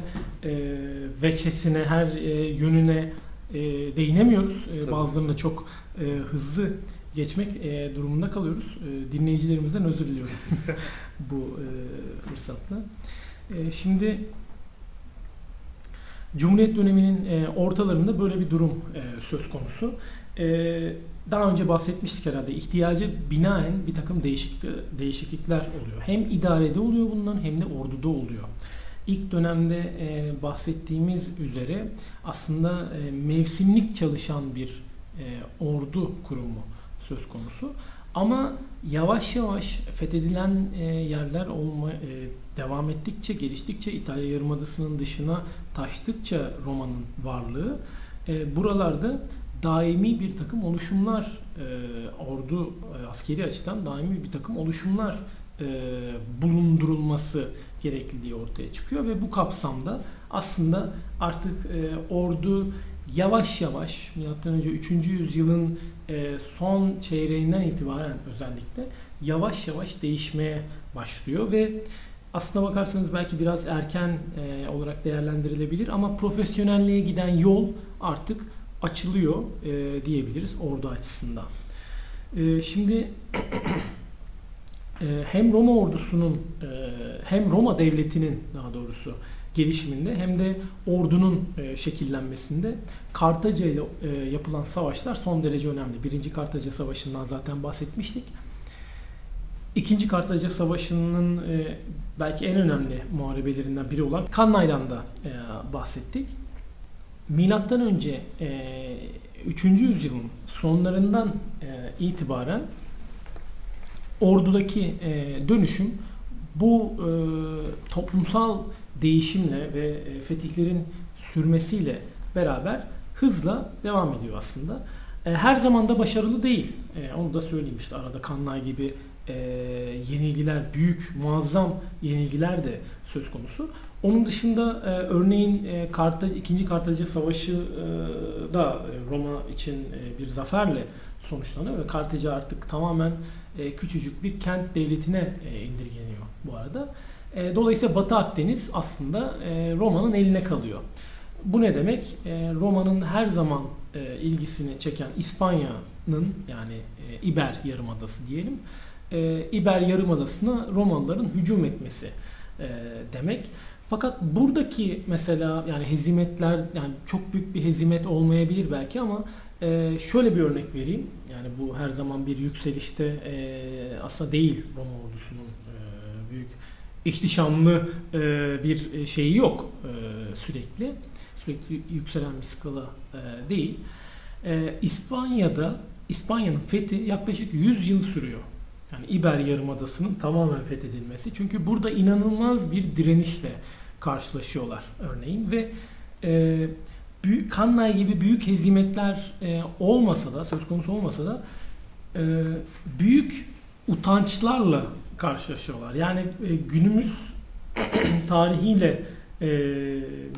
veçesine, her e, yönüne e, değinemiyoruz. E, bazılarında çok e, hızlı geçmek e, durumunda kalıyoruz. E, dinleyicilerimizden özür diliyorum <laughs> bu e, fırsatla. E, şimdi Cumhuriyet döneminin e, ortalarında böyle bir durum e, söz konusu. E, daha önce bahsetmiştik herhalde. İhtiyacı binaen bir takım değişiklik, değişiklikler oluyor. Hem idarede oluyor bundan hem de orduda oluyor. İlk dönemde bahsettiğimiz üzere aslında mevsimlik çalışan bir ordu kurumu söz konusu. Ama yavaş yavaş fethedilen e, yerler olma, e, devam ettikçe, geliştikçe İtalya Yarımadası'nın dışına taştıkça Roma'nın varlığı e, buralarda daimi bir takım oluşumlar e, ordu e, askeri açıdan daimi bir takım oluşumlar e, bulundurulması gerekliliği ortaya çıkıyor ve bu kapsamda aslında artık e, ordu yavaş yavaş M.Ö. 3. yüzyılın e, son çeyreğinden itibaren özellikle yavaş yavaş değişmeye başlıyor ve aslına bakarsanız belki biraz erken e, olarak değerlendirilebilir ama profesyonelliğe giden yol artık açılıyor e, diyebiliriz ordu açısından. Şimdi <clears throat> hem Roma ordusunun hem Roma devletinin daha doğrusu gelişiminde hem de ordunun e, şekillenmesinde Kartaca ile e, yapılan savaşlar son derece önemli. Birinci Kartaca Savaşı'ndan zaten bahsetmiştik. İkinci Kartaca Savaşı'nın e, belki en önemli muharebelerinden biri olan Kannay'dan da bahsettik. Milattan önce 3. yüzyılın sonlarından itibaren ordudaki dönüşüm bu toplumsal değişimle ve e, fetihlerin sürmesiyle beraber hızla devam ediyor aslında. E, her zaman da başarılı değil. E, onu da söyleyeyim işte arada Kanlay gibi yenilgiler, büyük, muazzam yenilgiler de söz konusu. Onun dışında örneğin Karta, 2. Kartaca Savaşı da Roma için bir zaferle sonuçlanıyor ve Kartaca artık tamamen küçücük bir kent devletine indirgeniyor bu arada. E, dolayısıyla Batı Akdeniz aslında e, Roma'nın eline kalıyor. Bu ne demek? E, Roma'nın her zaman ilgisini çeken İspanya'nın yani İber Yarımadası diyelim. İber Yarımadası'na Romalıların hücum etmesi demek. Fakat buradaki mesela yani hezimetler yani çok büyük bir hezimet olmayabilir belki ama şöyle bir örnek vereyim. Yani bu her zaman bir yükselişte aslında değil Roma ordusunun büyük ihtişamlı e, bir şeyi yok e, sürekli. Sürekli yükselen bir skala e, değil. E, İspanya'da İspanya'nın fethi yaklaşık 100 yıl sürüyor. Yani İber Yarımadası'nın tamamen fethedilmesi. Çünkü burada inanılmaz bir direnişle karşılaşıyorlar örneğin ve e, büyük, Kannay gibi büyük hezimetler e, olmasa da söz konusu olmasa da e, büyük utançlarla karşılaşıyorlar. Yani e, günümüz <clears throat> tarihiyle e,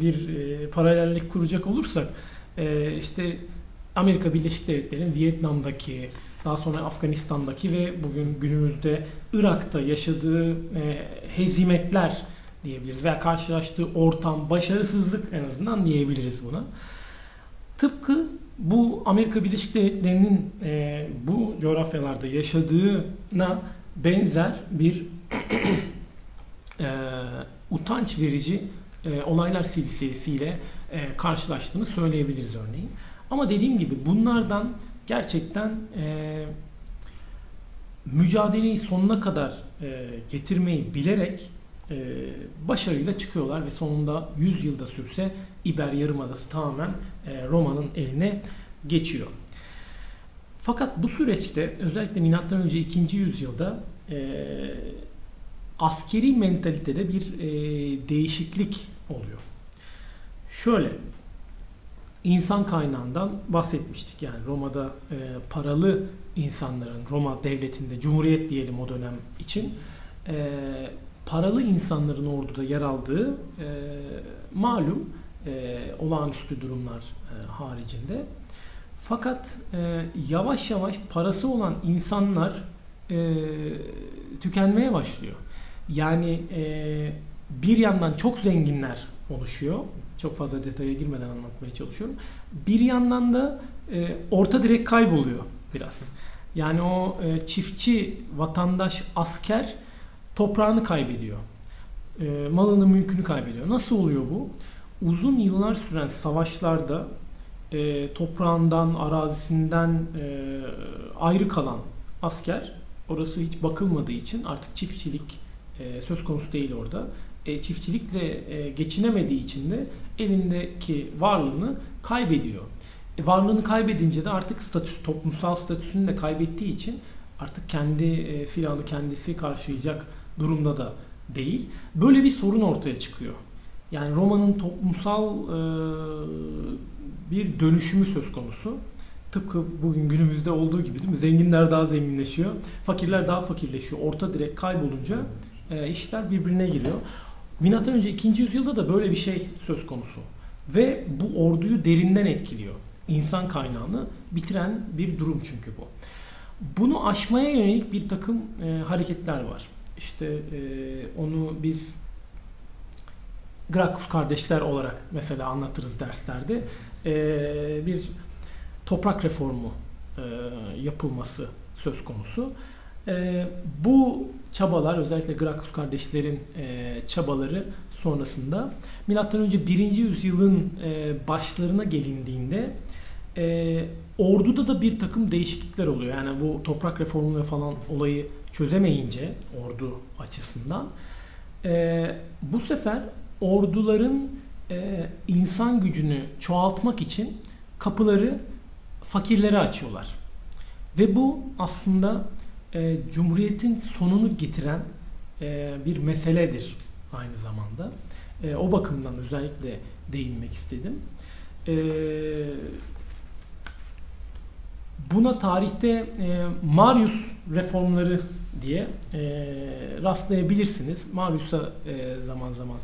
bir e, paralellik kuracak olursak e, işte Amerika Birleşik Devletleri'nin Vietnam'daki daha sonra Afganistan'daki ve bugün günümüzde Irak'ta yaşadığı e, hezimetler diyebiliriz veya karşılaştığı ortam, başarısızlık en azından diyebiliriz buna. Tıpkı bu Amerika Birleşik Devletleri'nin e, bu coğrafyalarda yaşadığına benzer bir <clears throat> e, utanç verici e, olaylar silsilesiyle e, karşılaştığını söyleyebiliriz örneğin. Ama dediğim gibi bunlardan gerçekten e, mücadeleyi sonuna kadar e, getirmeyi bilerek e, başarıyla çıkıyorlar ve sonunda 100 yılda sürse İber Yarımadası tamamen e, Roma'nın eline geçiyor. Fakat bu süreçte özellikle M.Ö. 2. yüzyılda e, askeri mentalitede bir e, değişiklik oluyor. Şöyle insan kaynağından bahsetmiştik. Yani Roma'da e, paralı insanların, Roma devletinde, cumhuriyet diyelim o dönem için e, paralı insanların orduda yer aldığı e, malum e, olağanüstü durumlar e, haricinde. Fakat e, yavaş yavaş parası olan insanlar e, tükenmeye başlıyor. Yani e, bir yandan çok zenginler oluşuyor. Çok fazla detaya girmeden anlatmaya çalışıyorum. Bir yandan da e, orta direk kayboluyor biraz. Yani o e, çiftçi, vatandaş, asker toprağını kaybediyor. E, malını, mülkünü kaybediyor. Nasıl oluyor bu? Uzun yıllar süren savaşlarda e, toprağından, arazisinden e, ayrı kalan asker orası hiç bakılmadığı için artık çiftçilik e, söz konusu değil orada. E, çiftçilikle e, geçinemediği için de elindeki varlığını kaybediyor. E, varlığını kaybedince de artık statüsü, toplumsal statüsünü de kaybettiği için artık kendi e, silahını kendisi karşılayacak durumda da değil. Böyle bir sorun ortaya çıkıyor. Yani Roma'nın toplumsal e, bir dönüşümü söz konusu. Tıpkı bugün günümüzde olduğu gibi değil mi? Zenginler daha zenginleşiyor, fakirler daha fakirleşiyor. Orta direk kaybolunca e, işler birbirine giriyor. Milattan önce 2. yüzyılda da böyle bir şey söz konusu. Ve bu orduyu derinden etkiliyor. İnsan kaynağını bitiren bir durum çünkü bu. Bunu aşmaya yönelik bir takım e, hareketler var. İşte e, onu biz Gracchus kardeşler olarak mesela anlatırız derslerde. E, bir toprak reformu e, yapılması söz konusu. E, bu çabalar özellikle Gracchus kardeşlerin e, çabaları sonrasında M.Ö. 1. yüzyılın e, başlarına gelindiğinde orduda da bir takım değişiklikler oluyor. Yani bu toprak reformu ve falan olayı çözemeyince ordu açısından bu sefer orduların e, insan gücünü çoğaltmak için kapıları fakirlere açıyorlar. Ve bu aslında e, Cumhuriyet'in sonunu getiren e, bir meseledir aynı zamanda. E, o bakımdan özellikle değinmek istedim. E, buna tarihte e, Marius reformları diye e, rastlayabilirsiniz. Marius'a e, zaman zaman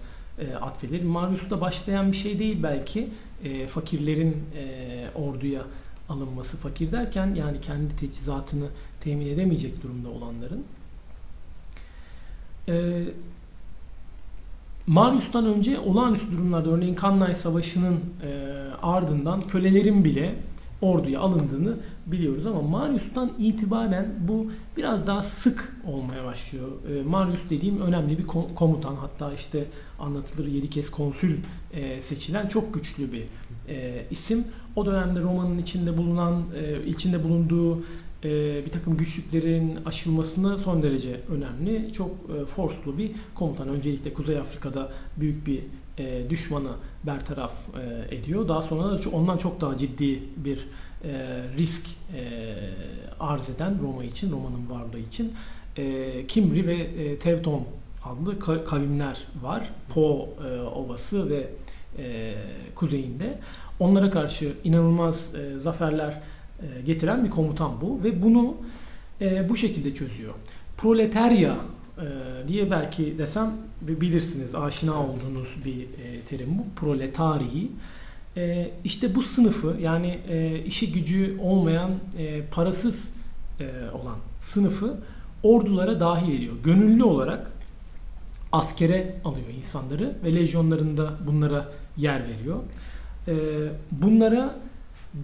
e, atfedilir. Marius'ta başlayan bir şey değil belki. E, fakirlerin e, orduya alınması fakir derken yani kendi teçhizatını temin edemeyecek durumda olanların. E, Marius'tan önce olağanüstü durumlarda örneğin Kannay Savaşı'nın e, ardından kölelerin bile orduya alındığını biliyoruz ama Marius'tan itibaren bu biraz daha sık olmaya başlıyor. E, Marius dediğim önemli bir komutan hatta işte anlatılır yedi kez konsül e, seçilen çok güçlü bir e, isim. O dönemde Roma'nın içinde bulunan e, içinde bulunduğu e, bir takım güçlüklerin aşılmasını son derece önemli. Çok e, forslu bir komutan. Öncelikle Kuzey Afrika'da büyük bir e, düşmanı bertaraf e, ediyor. Daha sonra da ondan çok daha ciddi bir e, risk e, arz eden Roma için, Roma'nın varlığı için e, Kimri ve e, Tevton adlı kavimler var. Po e, Ovası ve e, kuzeyinde. Onlara karşı inanılmaz e, zaferler e, getiren bir komutan bu ve bunu e, bu şekilde çözüyor. Proletarya diye belki desem ve bilirsiniz aşina olduğunuz bir e, terim bu. Proletari. E, işte bu sınıfı yani e, işi gücü olmayan e, parasız e, olan sınıfı ordulara dahil ediyor. Gönüllü olarak askere alıyor insanları ve lejyonlarında bunlara yer veriyor. E, bunlara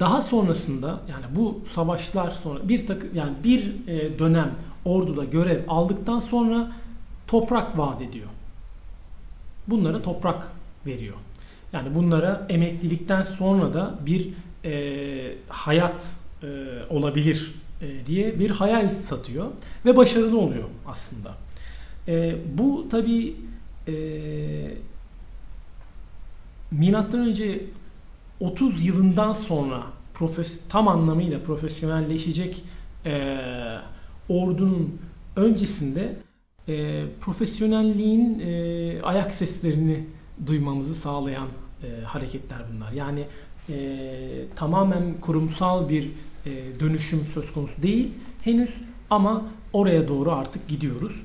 daha sonrasında yani bu savaşlar sonra bir takım yani bir e, dönem orduda görev aldıktan sonra toprak vaat ediyor. Bunlara toprak veriyor. Yani bunlara emeklilikten sonra da bir e, hayat e, olabilir e, diye bir hayal satıyor ve başarılı oluyor aslında. E, bu tabi e, milattan önce 30 yılından sonra profes, tam anlamıyla profesyonelleşecek e, ordunun öncesinde e, profesyonelliğin e, ayak seslerini duymamızı sağlayan e, hareketler bunlar. Yani e, tamamen kurumsal bir e, dönüşüm söz konusu değil henüz ama oraya doğru artık gidiyoruz.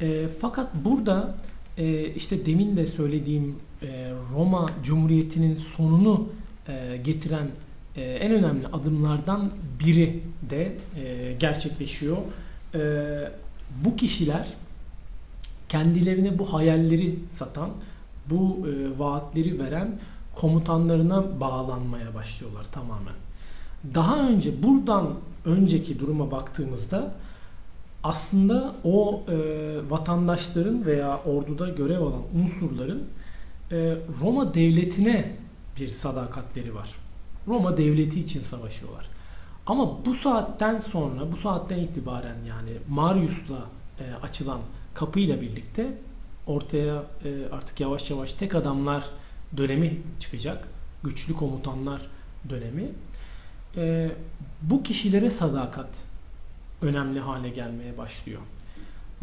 E, fakat burada e, işte demin de söylediğim e, Roma Cumhuriyeti'nin sonunu e, getiren e, en önemli adımlardan biri de e, gerçekleşiyor. Bu kişiler kendilerine bu hayalleri satan, bu vaatleri veren komutanlarına bağlanmaya başlıyorlar tamamen. Daha önce buradan önceki duruma baktığımızda aslında o e, vatandaşların veya orduda görev alan unsurların e, Roma devletine bir sadakatleri var. Roma devleti için savaşıyorlar. Ama bu saatten sonra, bu saatten itibaren yani Marius'la e, açılan kapıyla birlikte ortaya e, artık yavaş yavaş tek adamlar dönemi çıkacak. Güçlü komutanlar dönemi. E, bu kişilere sadakat önemli hale gelmeye başlıyor.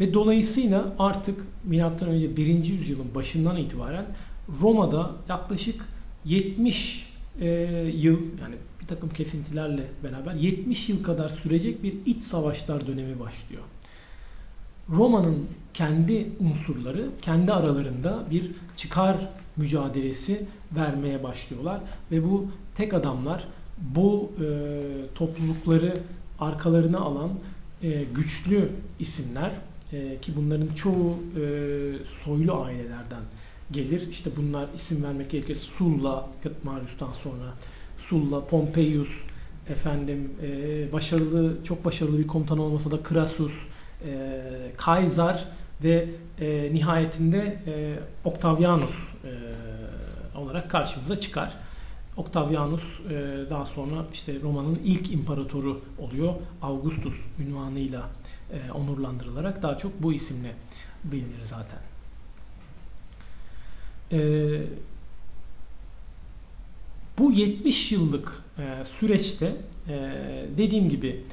Ve dolayısıyla artık milattan önce 1. yüzyılın başından itibaren Roma'da yaklaşık 70 e, yıl yani bir takım kesintilerle beraber 70 yıl kadar sürecek bir iç savaşlar dönemi başlıyor. Roma'nın kendi unsurları kendi aralarında bir çıkar mücadelesi vermeye başlıyorlar ve bu tek adamlar bu e, toplulukları arkalarına alan e, güçlü isimler e, ki bunların çoğu e, soylu ailelerden gelir. İşte bunlar isim vermek gerekirse Sulla, Marius'tan sonra Sulla, Pompeius, efendim e, başarılı, çok başarılı bir komutan olmasa da Crassus, e, Kaysar ve e, nihayetinde e, Octavianus e, olarak karşımıza çıkar. Octavianus e, daha sonra işte Roma'nın ilk imparatoru oluyor. Augustus ünvanıyla e, onurlandırılarak daha çok bu isimle bilinir zaten. E, bu 70 yıllık e, süreçte e, dediğim gibi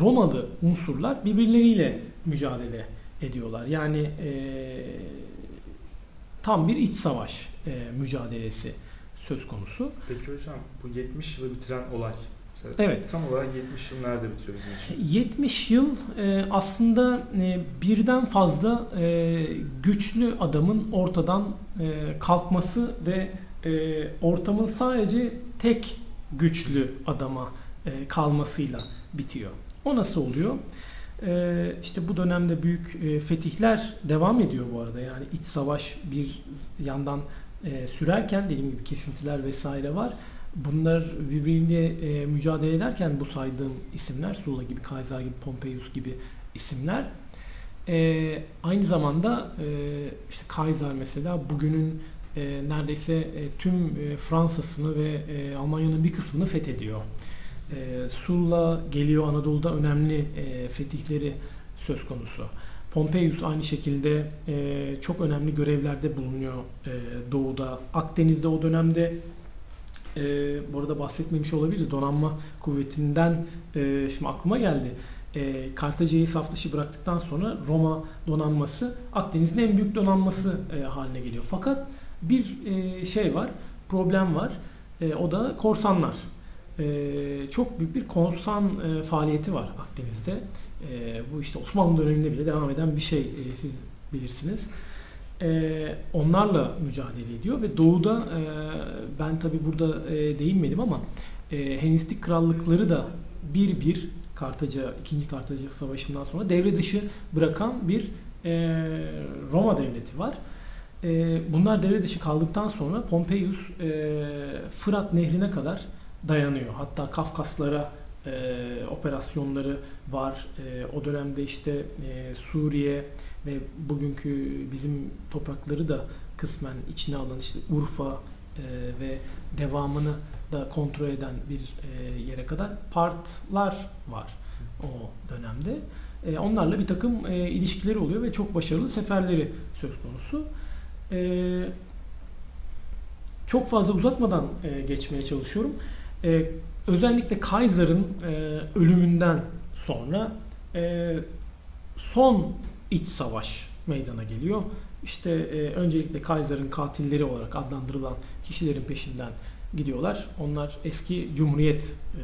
Romalı unsurlar birbirleriyle mücadele ediyorlar. Yani e, tam bir iç savaş mücadelesi söz konusu. Peki hocam bu 70 yılı bitiren olay Mesela evet. Tam olarak 70 yıl nerede bitiyor bizim için? 70 yıl e, aslında e, birden fazla e, güçlü adamın ortadan e, kalkması ve e, ortamın sadece tek güçlü adama e, kalmasıyla bitiyor. O nasıl oluyor? E, işte bu dönemde büyük e, fetihler devam ediyor bu arada. Yani iç savaş bir yandan e, sürerken dediğim gibi kesintiler vesaire var. Bunlar birbiriyle e, mücadele ederken bu saydığım isimler Sulla gibi, Kaiser gibi, Pompeius gibi isimler e, aynı zamanda e, işte Kaiser mesela bugünün e, neredeyse e, tüm e, Fransa'sını ve e, Almanya'nın bir kısmını fethediyor. E, Sulla geliyor Anadolu'da önemli e, fetihleri söz konusu. Pompeius aynı şekilde e, çok önemli görevlerde bulunuyor e, doğuda. Akdeniz'de o dönemde e, bu arada bahsetmemiş olabiliriz. Donanma kuvvetinden e, şimdi aklıma geldi. E, Kartaca'yı saf dışı bıraktıktan sonra Roma donanması Akdeniz'in en büyük donanması e, haline geliyor. Fakat bir e, şey var, problem var. E, o da korsanlar. E, çok büyük bir korsan e, faaliyeti var Akdeniz'de. E, bu işte Osmanlı döneminde bile devam eden bir şey e, siz bilirsiniz. E, onlarla mücadele ediyor ve doğuda e, ben tabi burada e, değinmedim ama e, Helenistik krallıkları da bir bir Kartaca, 2. Kartaca Savaşı'ndan sonra devre dışı bırakan bir e, Roma devleti var. Bunlar devre dışı kaldıktan sonra Pompeius Fırat Nehri'ne kadar dayanıyor. Hatta Kafkaslara operasyonları var. O dönemde işte Suriye ve bugünkü bizim toprakları da kısmen içine alan işte Urfa e, ve devamını da kontrol eden bir e, yere kadar partlar var o dönemde. E, onlarla bir takım e, ilişkileri oluyor ve çok başarılı seferleri söz konusu. E, çok fazla uzatmadan e, geçmeye çalışıyorum. E, özellikle Kaiser'ın e, ölümünden sonra e, son iç savaş meydana geliyor. İşte e, öncelikle Kaiser'ın katilleri olarak adlandırılan kişilerin peşinden gidiyorlar. Onlar eski Cumhuriyet e,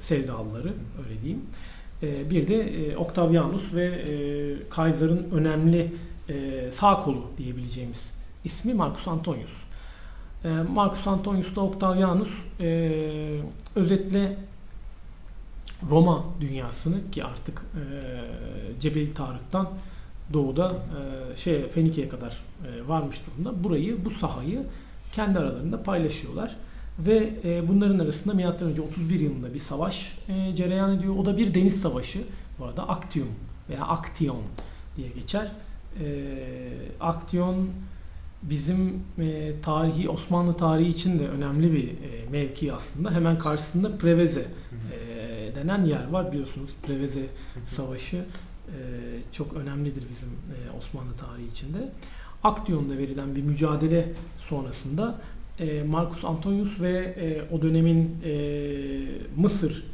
sevdalıları öyle diyeyim. E, bir de e, Octavianus ve e, Kaiser'ın önemli e, sağ kolu diyebileceğimiz ismi Marcus Antonius. E, Marcus Antonius da Octavianus e, özetle Roma dünyasını ki artık e, Cebel Tarık'tan doğuda e, şey Fenike'ye kadar e, varmış durumda. Burayı, bu sahayı kendi aralarında paylaşıyorlar. Ve e, bunların arasında M.Ö. 31 yılında bir savaş e, cereyan ediyor. O da bir deniz savaşı. Bu arada Actium veya Aktion diye geçer. E, Aktion bizim e, tarihi Osmanlı tarihi için de önemli bir e, mevki aslında. Hemen karşısında Preveze e, denen yer var biliyorsunuz. Preveze Savaşı e, çok önemlidir bizim e, Osmanlı tarihi içinde. Aktion'da verilen bir mücadele sonrasında e, Marcus Antonius ve e, o dönemin e, Mısır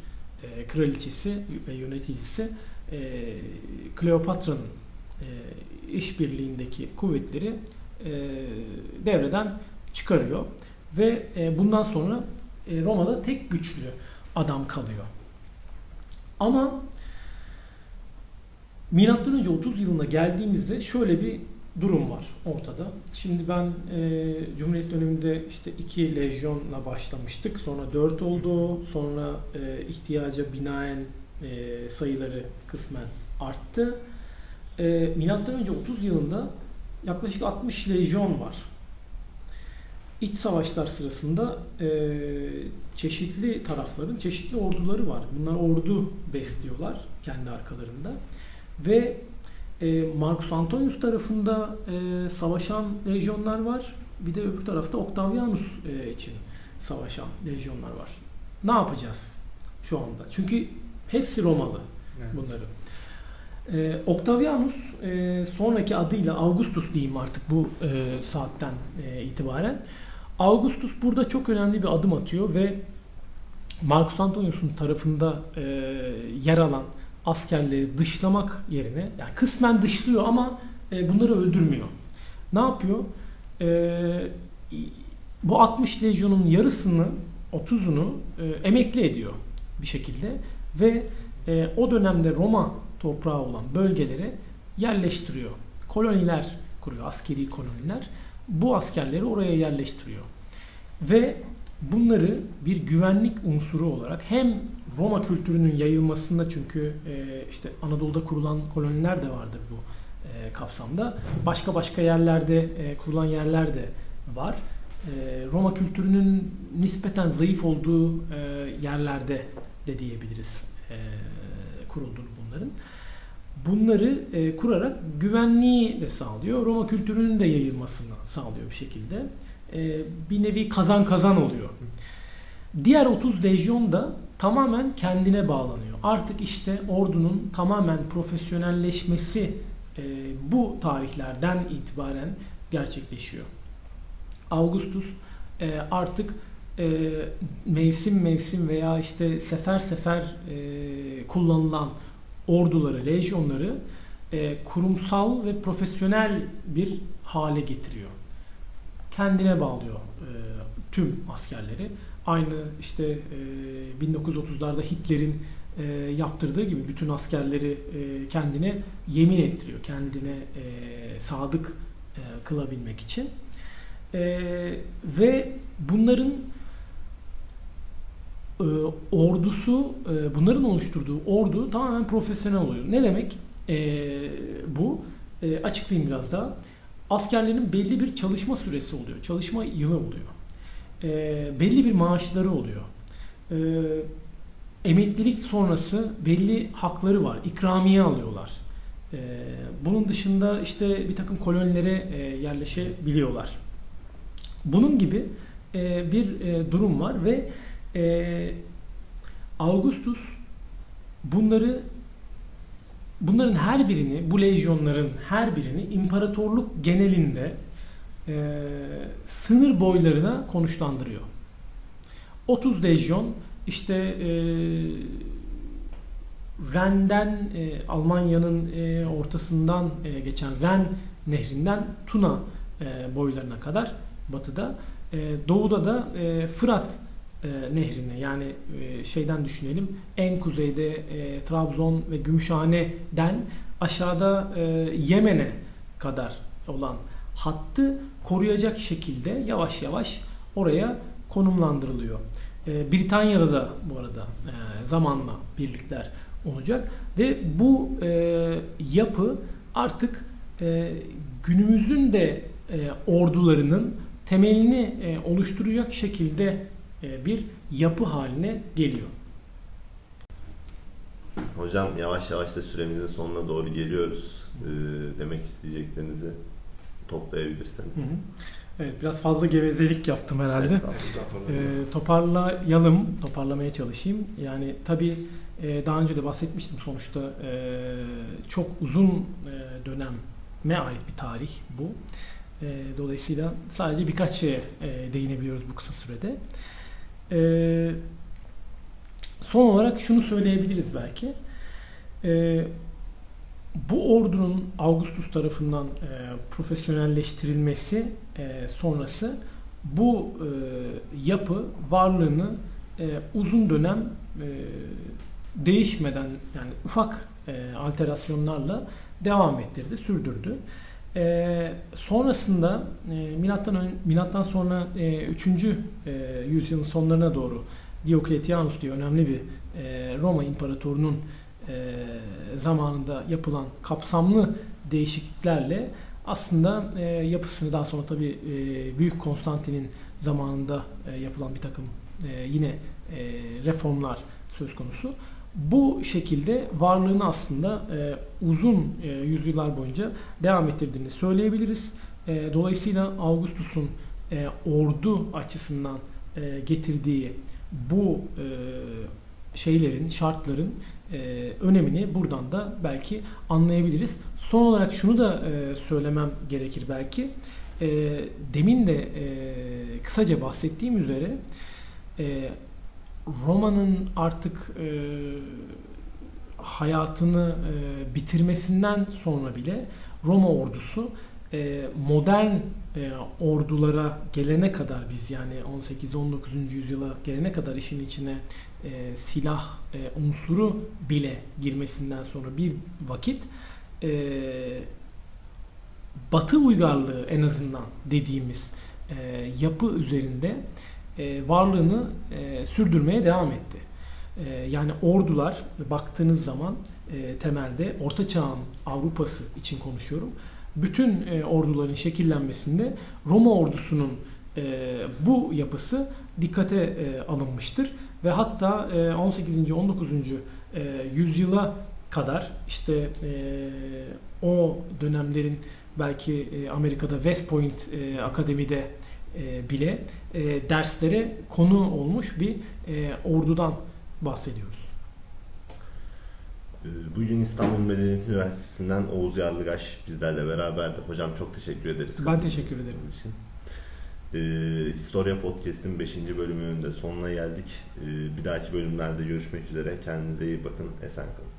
e, kraliçesi ve yöneticisi e, Kleopatra'nın e, işbirliğindeki kuvvetleri e, devreden çıkarıyor ve e, bundan sonra e, Roma'da tek güçlü adam kalıyor. Ama Milattan önce 30 yılına geldiğimizde şöyle bir durum var ortada. Şimdi ben e, Cumhuriyet döneminde işte iki lejyonla başlamıştık. Sonra dört oldu. Sonra e, ihtiyaca binaen e, sayıları kısmen arttı. E, Milattan önce 30 yılında yaklaşık 60 lejyon var. İç savaşlar sırasında e, çeşitli tarafların çeşitli orduları var. Bunlar ordu besliyorlar kendi arkalarında. Ve e, Marcus Antonius tarafında e, savaşan lejyonlar var. Bir de öbür tarafta Octavianus e, için savaşan lejyonlar var. Ne yapacağız şu anda? Çünkü hepsi Romalı evet. bunların. E, Octavianus e, sonraki adıyla Augustus diyeyim artık bu e, saatten e, itibaren. Augustus burada çok önemli bir adım atıyor ve Marcus Antonius'un tarafında e, yer alan askerleri dışlamak yerine yani kısmen dışlıyor ama e, bunları öldürmüyor. Ne yapıyor? E, bu 60 lejyonun yarısını 30'unu e, emekli ediyor bir şekilde ve e, o dönemde Roma toprağı olan bölgelere yerleştiriyor. Koloniler kuruyor, askeri koloniler. Bu askerleri oraya yerleştiriyor. Ve bunları bir güvenlik unsuru olarak hem Roma kültürünün yayılmasında çünkü e, işte Anadolu'da kurulan koloniler de vardır bu e, kapsamda. Başka başka yerlerde e, kurulan yerler de var. Roma kültürünün nispeten zayıf olduğu yerlerde de diyebiliriz e, kurulduğunu bunların. Bunları e, kurarak güvenliği de sağlıyor. Roma kültürünün de yayılmasını sağlıyor bir şekilde. E, bir nevi kazan kazan oluyor. Diğer 30 lejyon da tamamen kendine bağlanıyor. Artık işte ordunun tamamen profesyonelleşmesi e, bu tarihlerden itibaren gerçekleşiyor. Augustus e, artık e, mevsim mevsim veya işte sefer sefer e, kullanılan orduları, lejyonları e, kurumsal ve profesyonel bir hale getiriyor. kendine bağlıyor e, tüm askerleri. Aynı işte e, 1930'larda Hitler'in e, yaptırdığı gibi bütün askerleri e, kendine yemin ettiriyor. Kendine e, sadık e, kılabilmek için. E, ve bunların e, ordusu, e, bunların oluşturduğu ordu tamamen profesyonel oluyor. Ne demek e, bu? E, açıklayayım biraz daha. Askerlerin belli bir çalışma süresi oluyor. Çalışma yılı oluyor. E, belli bir maaşları oluyor. E, emeklilik sonrası belli hakları var. İkramiye alıyorlar. E, bunun dışında işte bir takım kolonilere e, yerleşebiliyorlar. Bunun gibi e, bir e, durum var ve e, Augustus bunları bunların her birini, bu lejyonların her birini imparatorluk genelinde e, sınır boylarına konuşlandırıyor. 30 lejyon işte e, Ren'den e, Almanya'nın e, ortasından e, geçen Ren nehrinden Tuna e, boylarına kadar batıda, e, doğuda da e, Fırat e, nehrine yani e, şeyden düşünelim en kuzeyde e, Trabzon ve Gümüşhane'den aşağıda Yemen'e kadar olan hattı koruyacak şekilde yavaş yavaş oraya konumlandırılıyor. Britanya'da da bu arada zamanla birlikler olacak ve bu yapı artık günümüzün de ordularının temelini oluşturacak şekilde bir yapı haline geliyor. Hocam yavaş yavaş da süremizin sonuna doğru geliyoruz. Ee, demek isteyeceklerinizi toplayabilirseniz. Hı hı. Evet biraz fazla gevezelik yaptım herhalde. Ee, toparlayalım, toparlamaya çalışayım. Yani tabii e, daha önce de bahsetmiştim sonuçta e, çok uzun e, döneme ait bir tarih bu. E, dolayısıyla sadece birkaç şeye e, değinebiliyoruz bu kısa sürede. E, son olarak şunu söyleyebiliriz belki. E, bu ordunun Augustus tarafından e, profesyonelleştirilmesi e, sonrası bu e, yapı varlığını e, uzun dönem e, değişmeden yani ufak e, alterasyonlarla devam ettirdi, sürdürdü. E, sonrasında e, milattan ön, milattan sonra e, 3. E, yüzyılın sonlarına doğru Diocletianus diye önemli bir e, Roma imparatorunun e, zamanında yapılan kapsamlı değişikliklerle aslında e, yapısını daha sonra tabi e, Büyük Konstantin'in zamanında e, yapılan bir takım e, yine e, reformlar söz konusu. Bu şekilde varlığını aslında e, uzun e, yüzyıllar boyunca devam ettirdiğini söyleyebiliriz. E, dolayısıyla Augustus'un e, ordu açısından e, getirdiği bu e, şeylerin, şartların e, önemini buradan da belki anlayabiliriz. Son olarak şunu da e, söylemem gerekir belki. E, demin de e, kısaca bahsettiğim üzere e, Roma'nın artık e, hayatını e, bitirmesinden sonra bile Roma ordusu e, modern e, ordulara gelene kadar biz yani 18-19. yüzyıla gelene kadar işin içine e, silah e, unsuru bile girmesinden sonra bir vakit e, Batı uygarlığı en azından dediğimiz e, yapı üzerinde e, varlığını e, sürdürmeye devam etti. E, yani ordular baktığınız zaman temelde Orta Çağ'ın Avrupa'sı için konuşuyorum. Bütün orduların şekillenmesinde Roma ordusunun bu yapısı dikkate alınmıştır ve hatta e, 18. 19. E, yüzyıla kadar işte o dönemlerin belki Amerika'da West Point Akademi'de e, bile e, derslere konu olmuş bir e, ordudan bahsediyoruz. E, bugün İstanbul Medeniyet Üniversitesi'nden Oğuz Yarlıgaş bizlerle beraberdi. Hocam çok teşekkür ederiz. Ben teşekkür ederim. Için. E, Historia Podcast'in 5. bölümünün de sonuna geldik. E, bir dahaki bölümlerde görüşmek üzere. Kendinize iyi bakın. Esen kalın.